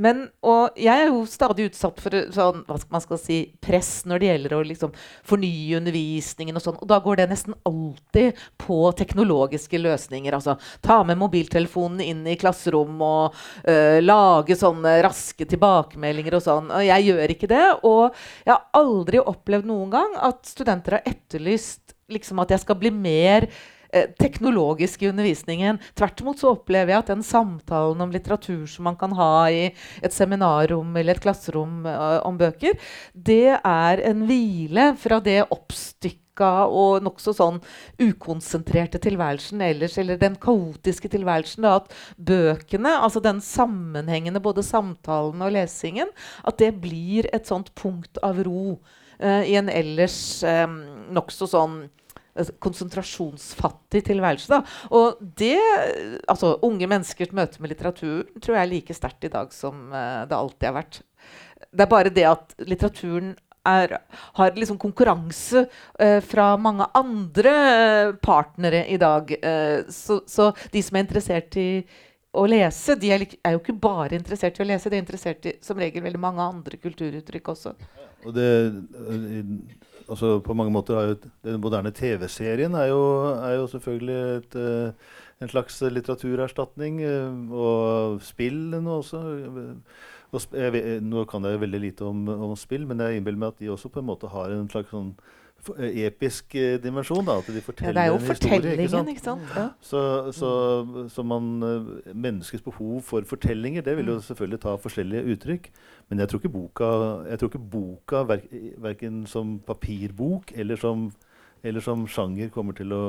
Men, og jeg er jo stadig utsatt for sånn, hva skal man skal si, press når det gjelder å liksom, fornye undervisningen. Og sånn, og da går det nesten alltid på teknologiske løsninger. Altså ta med mobiltelefonen inn i klasserom og øh, lage sånne raske tilbakemeldinger og sånn. Og jeg gjør ikke det. Og jeg har aldri opplevd noen gang at studenter har etterlyst liksom, at jeg skal bli mer teknologisk i undervisningen. Tvert imot så opplever jeg at den samtalen om litteratur som man kan ha i et seminarrom eller et klasserom uh, om bøker, det er en hvile fra det oppstykka og nokså sånn ukonsentrerte tilværelsen ellers, eller den kaotiske tilværelsen. Da, at bøkene, altså den sammenhengende både samtalen og lesingen, at det blir et sånt punkt av ro eh, i en ellers eh, nokså sånn konsentrasjonsfattig tilværelse. Da. Og det, altså Unge menneskers møte med litteratur tror jeg er like sterkt i dag som uh, det alltid har vært. Det er bare det at litteraturen er, har liksom konkurranse uh, fra mange andre uh, partnere i dag. Så, så, de som er interessert i å lese, de er, er, jo ikke bare interessert i å lese, de er interessert i som regel veldig mange andre kulturuttrykk også. Og det altså på mange måter har jo Den moderne TV-serien er, er, jo selvfølgelig et, eh, en slags litteraturerstatning. Eh, og spillene også. Og sp vet, nå kan jeg veldig lite om, om spill, men jeg innbiller meg at de også på en måte har en slags sånn episk eh, dimensjon. da, At de Ja, forteller er jo en historie. ikke sant? ikke sant? Ja. Så, så, så man, eh, menneskets behov for fortellinger det vil jo selvfølgelig ta forskjellige uttrykk. Men jeg tror ikke boka, jeg tror ikke boka verk, verken som papirbok eller som, eller som sjanger kommer til å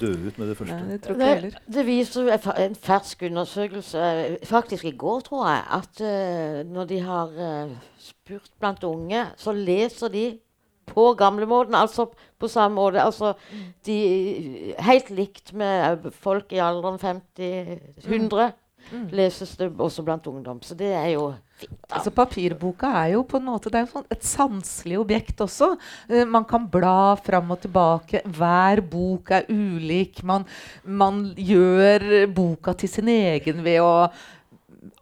dø ut med det første. Nei, det tror ikke jeg Det, det viser en fersk undersøkelse, faktisk i går, tror jeg, at uh, når de har uh, spurt blant unge, så leser de på gamlemåten, altså på samme måte. Altså de Helt likt med folk i alderen 50-100 Mm. leses det også blant ungdom. Så det er jo fint. Altså Papirboka er jo på en måte det er jo sånn et sanselig objekt også. Uh, man kan bla fram og tilbake. Hver bok er ulik. Man, man gjør boka til sin egen ved å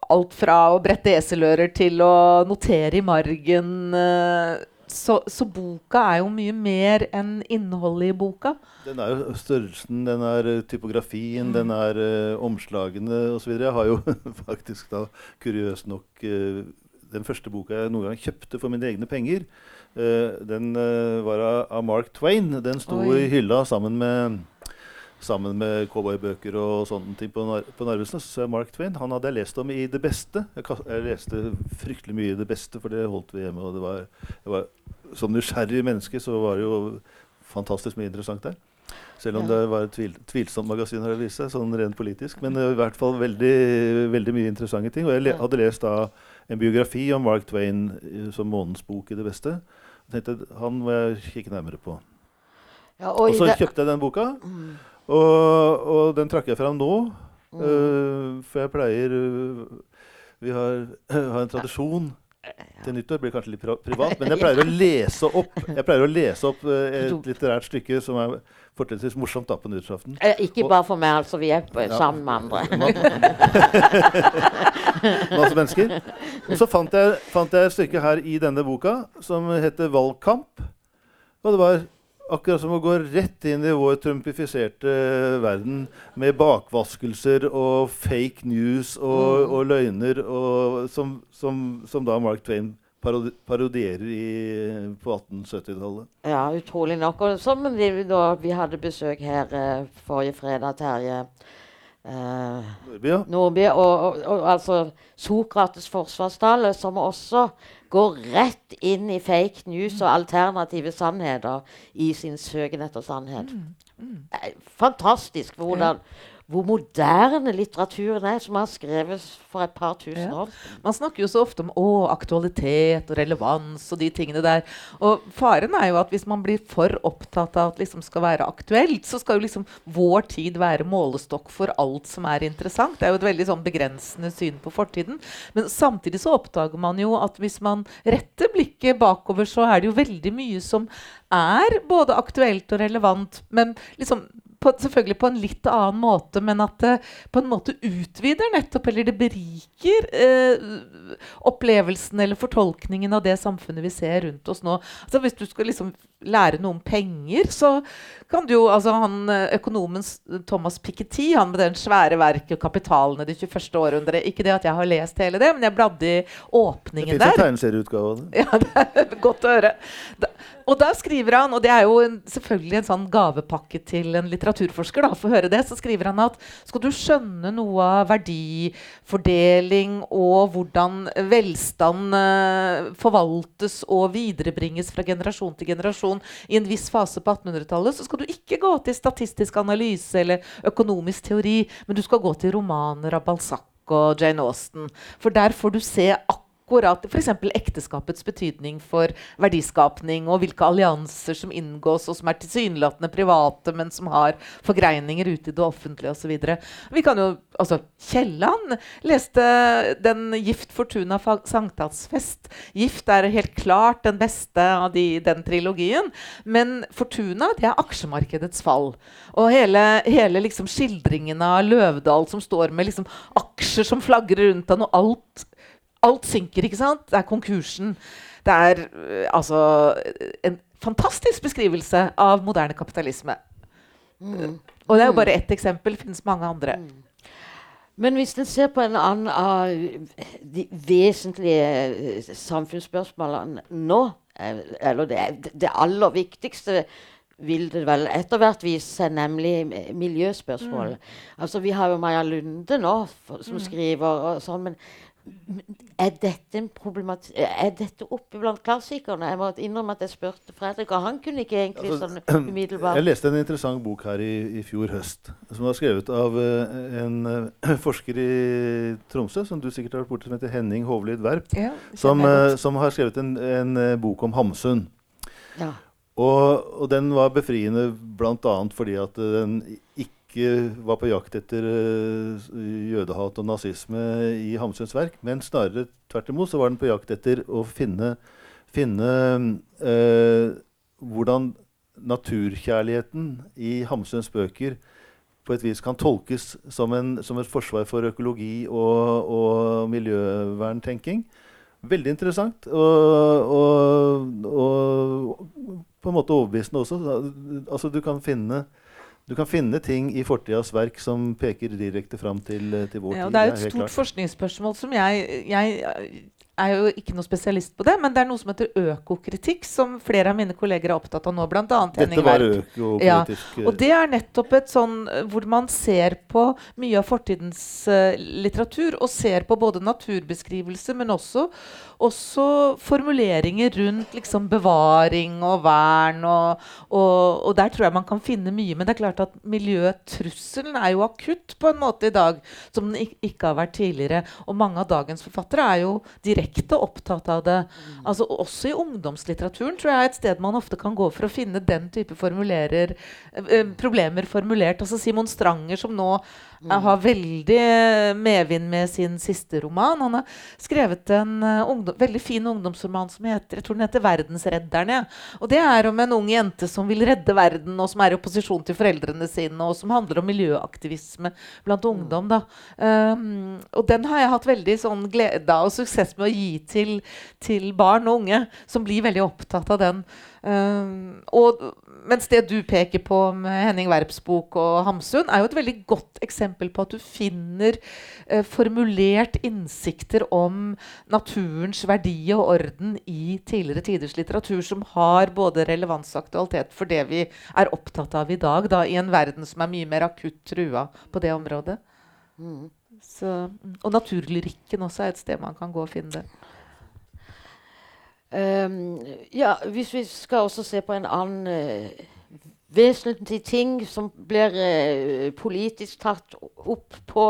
Alt fra å brette eselører til å notere i margen. eh, Så, så boka er jo mye mer enn innholdet i boka. Den er jo størrelsen, den er typografien, typografien, den er uh, omslagene osv. Jeg har jo faktisk da kuriøst nok uh, den første boka jeg noen gang kjøpte for mine egne penger. uh, den uh, var av, av Mark Twain. Den sto Oi. i hylla sammen med Sammen med cowboybøker og sånne ting på, Nar på Narvesen. Så Mark Twain han hadde jeg lest om i Det Beste. Jeg, jeg leste fryktelig mye i Det Beste, for det holdt vi hjemme. og det var, jeg var, Som nysgjerrig menneske så var det jo fantastisk mye interessant der. Selv om Ja. det var et tvil, tvilsomt magasin, å vise, sånn rent politisk. Men i hvert fall veldig, veldig mye interessante ting. Og jeg le hadde lest da en biografi om Mark Twain eh, som månens bok i Det Beste. Jeg tenkte han må jeg kikke nærmere på. Ja, Og og så det- kjøpte jeg den boka, Mm. Og, og den trakk jeg fram nå. Mm. uh, for jeg pleier uh, Vi har, har en tradisjon til nyttår. Blir kanskje litt privat, men jeg pleier å lese opp Jeg pleier å lese opp eh, et litterært stykke som er fortrinnsvis morsomt da på nyttårsaften. Eh, Ikke bare for meg, altså. Vi er Ja. sammen med andre. Masse mennesker. Og så fant jeg, fant jeg et stykke her i denne boka som heter 'Valgkamp'. Og det var akkurat som å gå rett inn i vår trumpifiserte verden med bakvaskelser og fake news og, Mm. og løgner, og, som, som, som da Mark Twain parodi parodierer i, på 1870-tallet. Ja, utrolig nok. Og som vi, da vi hadde besøk her eh, forrige fredag, Terje eh, Nordby, ja. Nordby, og, og, og altså Sokrates' forsvarstale, som også går rett inn i fake news og alternative sannheter i sin søken etter sannhet. Eh, Fantastisk hvordan, hvor moderne litteraturen er, som har skrevet for et par tusen Ja. år. Man snakker jo så ofte om å, aktualitet og relevans og de tingene der. Og faren er jo at hvis man blir for opptatt av at det liksom skal være aktuelt, så skal jo liksom vår tid være målestokk for alt som er interessant. Det er jo et veldig sånn begrensende syn på fortiden. Men samtidig så oppdager man jo at hvis man retter blikket bakover, så er det jo veldig mye som er både aktuelt og relevant, men liksom på, selvfølgelig på en litt annen måte, men at det på en måte utvider nettopp, eller det beriker eh, opplevelsen eller fortolkningen av det samfunnet vi ser rundt oss nå. Altså Hvis du skal liksom lære noe om penger, så kan du jo altså han eh, Økonomen Thomas Piketty, han med den svære verket 'Kapitalene det 21. århundre' Ikke det at jeg har lest hele det, men jeg bladde i Det åpningen fins en der. tegneserieutgave av det. Ja, det er godt å høre. Da, og da skriver han, og det er jo en, selvfølgelig en sånn gavepakke til en litteraturforsker, da, for å høre det, så skriver han at skal du skjønne noe av verdifordeling og hvordan velstand eh, forvaltes og viderebringes fra generasjon til generasjon i en viss fase på 1800-tallet, så skal du ikke gå til statistisk analyse eller økonomisk teori, men du skal gå til romaner av Balzac og Jane Austen. For der får du se akkurat F.eks. ekteskapets betydning for verdiskapning, og hvilke allianser som inngås, og som er tilsynelatende private, men som har forgreininger ute i det offentlige osv. Vi kan jo, altså, Kielland leste den 'Gift Fortuna sankthansfest'. Gift er helt klart den beste av de, den trilogien. Men Fortuna det er aksjemarkedets fall. Og hele, hele liksom skildringen av Løvdahl som står med liksom aksjer som flagrer rundt han, og alt Alt synker, ikke sant? Det er konkursen. Det er øh, altså en fantastisk beskrivelse av moderne kapitalisme. Mm. Og det er jo bare ett eksempel. Det finnes mange andre. Men hvis en ser på en annen av de vesentlige eh, samfunnsspørsmålene nå, eh, eller det, det aller viktigste vil det vel etter hvert vise seg, nemlig miljøspørsmålet. Mm. Altså, vi har jo Maja Lunde nå, for, som skriver og sånn, men er dette Er dette oppe blant klassikerne? Jeg må innrømme at jeg spurte Fredrik, og han kunne ikke egentlig Altså, sånn umiddelbart Jeg leste en interessant bok her i, i fjor høst, som var skrevet av uh, en uh, forsker i Tromsø, som du sikkert har vært borti, som heter Henning Hovlid Werp, Ja, som, uh, som har skrevet en, en bok om Hamsun. ja. Og, og den var befriende bl.a. fordi at den ikke var på jakt etter eh, jødehat og nazisme i Hamsuns verk, men snarere tvert imot så var den på jakt etter å finne, finne eh, hvordan naturkjærligheten i Hamsuns bøker på et vis kan tolkes som, en, som et forsvar for økologi og, og miljøverntenking. Veldig interessant. Og, og, og på en måte overbevisende også. Altså, du kan finne du kan finne ting i fortidas verk som peker direkte fram til, til vår Ja, tid. det er jo et stort klart. forskningsspørsmål som jeg, jeg er jo ikke noe spesialist på det, men det er noe som heter økokritikk, som flere av mine kolleger er opptatt av nå, bl.a. Henning Werp. økopolitisk Og det er nettopp et sånn eh, hvor man ser på mye av fortidens uh, litteratur, og ser på både naturbeskrivelser, men også, også formuleringer rundt liksom bevaring og vern. Og, og, og der tror jeg man kan finne mye. Men det er klart at miljøtrusselen er jo akutt på en måte i dag, som den ik ikke har vært tidligere. Og mange av dagens forfattere er jo direkte opptatt av det. Altså Også i ungdomslitteraturen tror jeg er et sted man ofte kan gå for å finne den type formulerer, eh, problemer formulert. Altså Simon Stranger, som nå eh, har veldig eh, medvind med sin siste roman. Han har skrevet en eh, ungdom, veldig fin ungdomsroman som heter jeg tror den heter 'Verdensredderne'. Og Det er om en ung jente som vil redde verden, og som er i opposisjon til foreldrene sine, og som handler om miljøaktivisme blant ungdom. da. Um, og den har jeg hatt veldig sånn glede av og suksess med å gi til, til barn og unge, som blir veldig opptatt av den. Um, og mens det du peker på med Henning Werps bok og Hamsun, er jo et veldig godt eksempel på at du finner eh, formulert innsikter om naturens verdi og orden i tidligere tiders litteratur, som har både relevans og aktualitet for det vi er opptatt av i dag, da, i en verden som er mye mer akutt trua på det området. Så, mm, og naturlyrikken også er et sted man kan gå og finne det. Ehm, ja, hvis vi skal også se på en annen uh, vesentlig ting som blir uh, politisk tatt opp på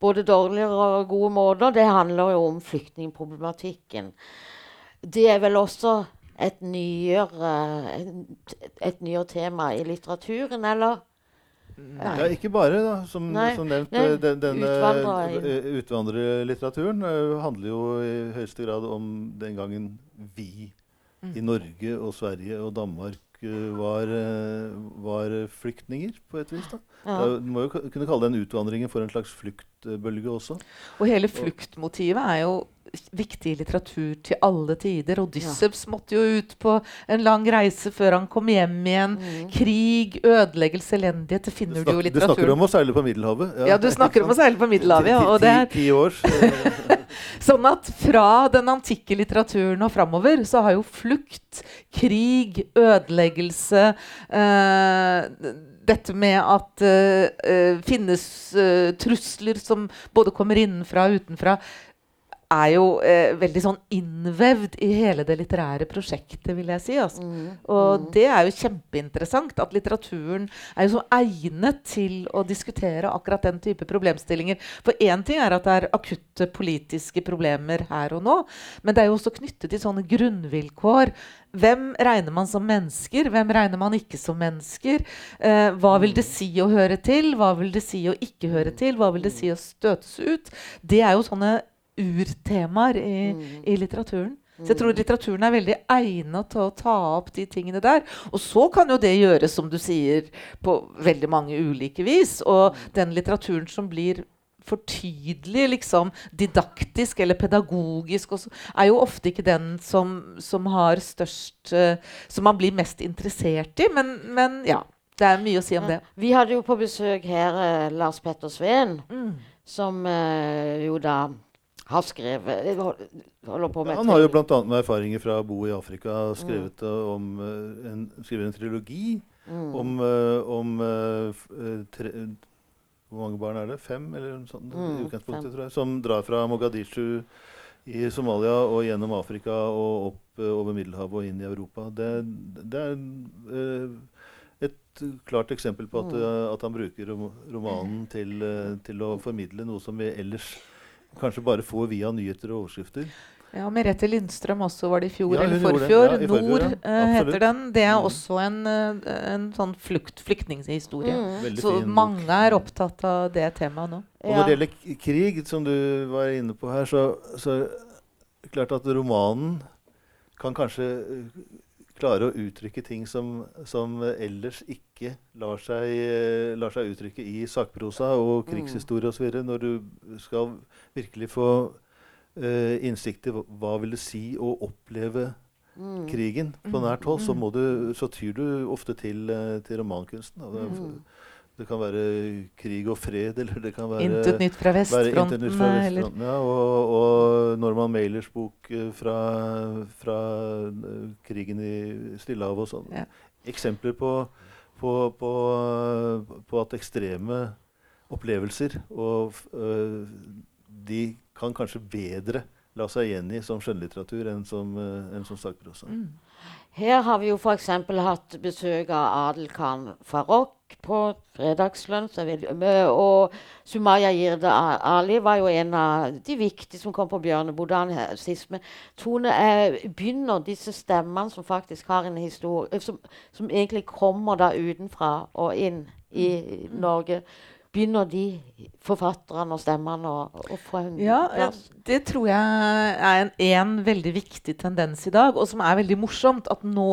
både dårligere og gode måter, det handler jo om flyktningproblematikken. Det er vel også et nyere, et, et nyere tema i litteraturen, eller? Ja, ikke bare, da. Som, som nevnt, eh, den, denne eh, utvandrerlitteraturen eh, handler jo i høyeste grad om den gangen vi i Norge og Sverige og Danmark var, var flyktninger, på et vis. da. Ja. Du må jo kunne kalle den utvandringen for en slags fluktbølge også. Og hele fluktmotivet er jo viktig i litteratur til alle tider. Odysseus måtte jo ut på en lang reise før han kom hjem igjen. Krig, ødeleggelse, elendighet. Det finner du jo i litteraturen. du snakker om å seile på Middelhavet. Ja, du snakker om å seile på Middelhavet. Ja, og det er ti, ti års. sånn at fra den antikke litteraturen og framover så har jo flukt, krig, ødeleggelse eh, dette med at det finnes uh, trusler som både kommer innenfra og utenfra, er jo eh, veldig sånn innvevd i hele det litterære prosjektet, vil jeg si. Altså. Og det er jo kjempeinteressant at litteraturen er jo så egnet til å diskutere akkurat den type problemstillinger. For én ting er at det er akutte politiske problemer her og nå, men det er jo også knyttet til sånne grunnvilkår. Hvem regner man som mennesker? Hvem regner man ikke som mennesker? Eh, hva vil det si å høre til? Hva vil det si å ikke høre til? Hva vil det si å støtes ut? Det er jo sånne urtemaer i, i litteraturen. Så jeg tror litteraturen er veldig egnet til å ta opp de tingene der. Og så kan jo det gjøres, som du sier, på veldig mange ulike vis. Og den litteraturen som blir for tydelig, liksom didaktisk eller pedagogisk, også, er jo ofte ikke den som, som har størst uh, Som man blir mest interessert i. Men, men ja. Det er mye å si om det. Vi hadde jo på besøk her uh, Lars Petter Sveen, Mm. som uh, jo da har skrevet eh, Holder på med Han har jo bl.a. med erfaringer fra å bo i Afrika skrevet mm. om eh, en, skrevet en trilogi Mm. om, om tre, Hvor mange barn er det? Fem? eller noe sånt, Mm, utgangspunktet, tror jeg. Som drar fra Mogadishu i Somalia og gjennom Afrika og opp over Middelhavet og inn i Europa. Det, det er et klart eksempel på at, Mm. at han bruker romanen til, til å formidle noe som vi ellers kanskje bare får via nyheter og overskrifter. Ja, Merete Lindstrøm også var det i fjor Ja, eller forfjor. Ja, Nord ja. eh, heter den. Det er Mm. også en, eh, en sånn flukt, flyktninghistorie. Mm. Så mange er opptatt av det temaet nå. Og når det gjelder krig, som du var inne på her, så, så er det klart at romanen kan kanskje klare å uttrykke ting som, som ellers ikke lar seg, lar seg uttrykke i sakprosa og krigshistorie osv. Når du skal virkelig få uh, innsikt i hva, hva vil det si å oppleve Mm. krigen på nært hold, så, må du, så tyr du ofte til, eh, til romankunsten. da. Det, kan være krig og fred, eller det kan være Intet nytt fra vestfronten. Nytt fra eh, eller- vestfronten, ja, og, og Norman Mailers bok eh, fra, fra eh, krigen i Stillehavet og sånn. Ja. Eksempler på, på, på, på at ekstreme opplevelser og øh, de kan kanskje bedre la seg gjengi som skjønnlitteratur enn som, enn som sakprosa. Mm. Her har vi jo f.eks. hatt besøk av Adel Farrokh på med- Og Sumaya Jirde Ali var jo en av de viktige som kom på Bjørnebodan sist. Men Tone, eh, begynner disse stemmene som faktisk har en historie som, som egentlig kommer da utenfra og inn i Norge, begynner de forfatterne og stemmene å, å få en Ja, plass? det tror jeg er en, en veldig viktig tendens i dag, og som er veldig morsomt. At nå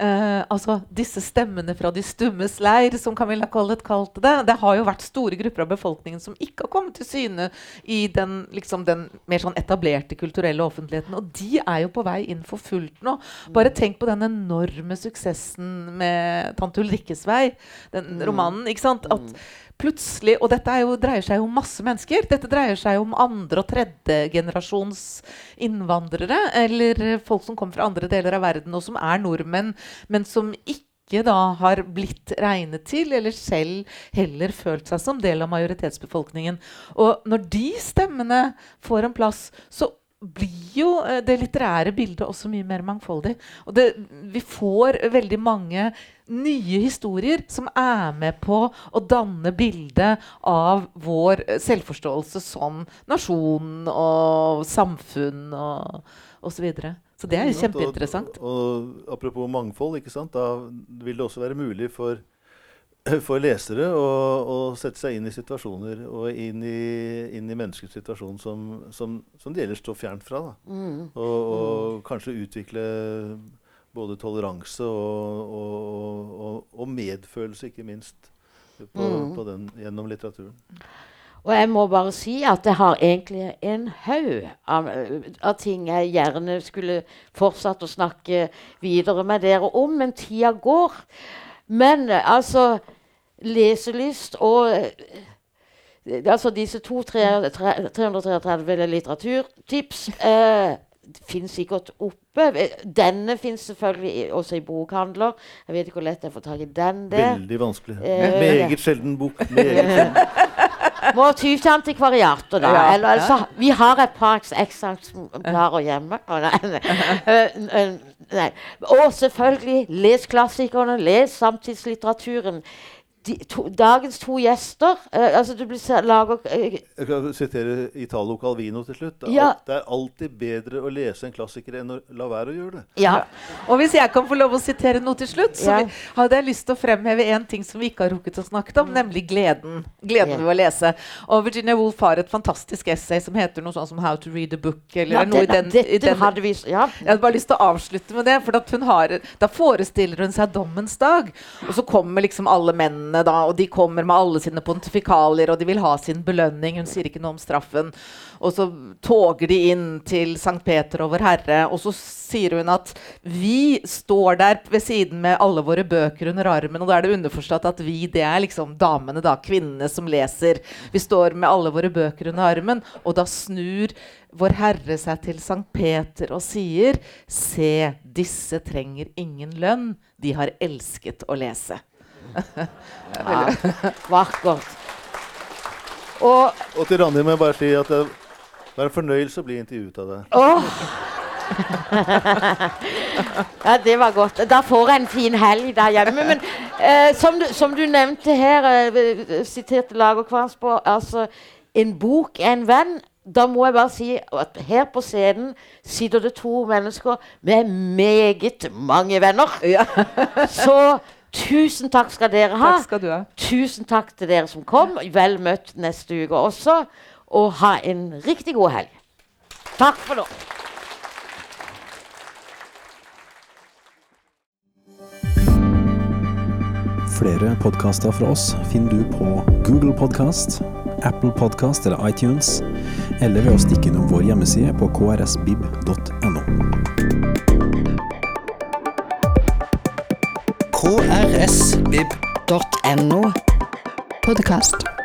eh, Altså, disse stemmene fra de stummes leir, som Camilla Collett kalte det, det har jo vært store grupper av befolkningen som ikke har kommet til syne i den, liksom, den mer sånn etablerte kulturelle offentligheten. Og de er jo på vei inn for fullt nå. Bare tenk på den enorme suksessen med 'Tante Ulrikkes vei', den romanen. ikke sant? At plutselig, Og dette jo, dreier seg jo om masse mennesker. Dette dreier seg om andre- og tredjegenerasjons innvandrere. Eller folk som kommer fra andre deler av verden, og som er nordmenn, men som ikke da har blitt regnet til, eller selv heller følt seg som del av majoritetsbefolkningen. Og når de stemmene får en plass, så blir jo eh, det litterære bildet også mye mer mangfoldig. Og det, vi får veldig mange nye historier som er med på å danne bildet av vår eh, selvforståelse som nasjon og samfunn og osv. Så, videre. så det er jo kjempeinteressant. Og, og apropos mangfold, da vil det også være mulig for, for lesere å, sette seg inn i situasjoner og inn i, inn i menneskets situasjon som, som, som de ellers står fjernt fra. Da. Mm. Og, og kanskje utvikle både toleranse og, og, og, medfølelse, ikke minst, på, Mm. på den, gjennom litteraturen. Og jeg må bare si at jeg har egentlig en haug av, av ting jeg gjerne skulle fortsatt å snakke videre med dere om, men tida går. Men altså Leselyst og eh, Altså disse to tre- tre- 333 litteraturtips eh, finnes sikkert oppe. Denne finnes selvfølgelig også i bokhandler. Jeg vet ikke hvor lett det er å få tak i den der. Veldig vanskelig. Eh, Meget sjelden bok. Meget. Må ty til antikvariater, da. Ja, Eller, altså, vi har et par eks- eksemplarer hjemme. Å, nei, nei. Eh, nei. Og selvfølgelig, les klassikerne, les samtidslitteraturen. De, to, dagens to gjester eh, altså Du blir lager eh, Jeg kan sitere Italo Calvino til slutt. Det er, Ja. alt- det er alltid bedre å lese en klassiker enn å la være å gjøre det. Ja. Og hvis jeg kan få lov å sitere noe til slutt, så Ja. hadde jeg lyst til å fremheve en ting som vi ikke har rukket å snakke om, nemlig gleden. Gleden Ja. ved å lese. Og Virginia Woolf har et fantastisk essay som heter noe sånn som 'How to read a book'. Eller ja noe i det, den, i den hadde vi Ja. jeg hadde bare lyst til å avslutte med det. For at hun har, da forestiller hun seg dommens dag. Og så kommer liksom alle mennene kvinnene, da, og de kommer med alle sine pontifikalier, og de vil ha sin belønning. Hun sier ikke noe om straffen. Og så toger de inn til Sankt Peter og Vår Herre, og så sier hun at vi står der ved siden med alle våre bøker under armen, og da er det underforstått at vi, det er liksom damene, da, kvinnene som leser. Vi står med alle våre bøker under armen, og da snur Vår Herre seg til Sankt Peter og sier, se, disse trenger ingen lønn, de har elsket å lese. Ja, vakkert. Og Og til Randi må jeg bare si at det det er en fornøyelse å bli intervjuet av deg. Åh! ja, det var godt. Da får jeg en fin helg der hjemme. Men eh, som, du, som, du, nevnte her, eh, siterte Lagerkvarnsborg altså En bok er en venn. Da må jeg bare si at her på scenen sitter det to mennesker med meget mange venner. Ja. Så tusen takk skal dere ha. Takk skal du ha. Tusen takk til dere som kom. Vel møtt neste uke også og ha en riktig god helg. Takk for nå. Flere podkaster fra oss finner du på Google Podkast, Apple Podkast eller iTunes, eller ved å stikke innom vår hjemmeside på krsbib.no. krsbib.no Podkast.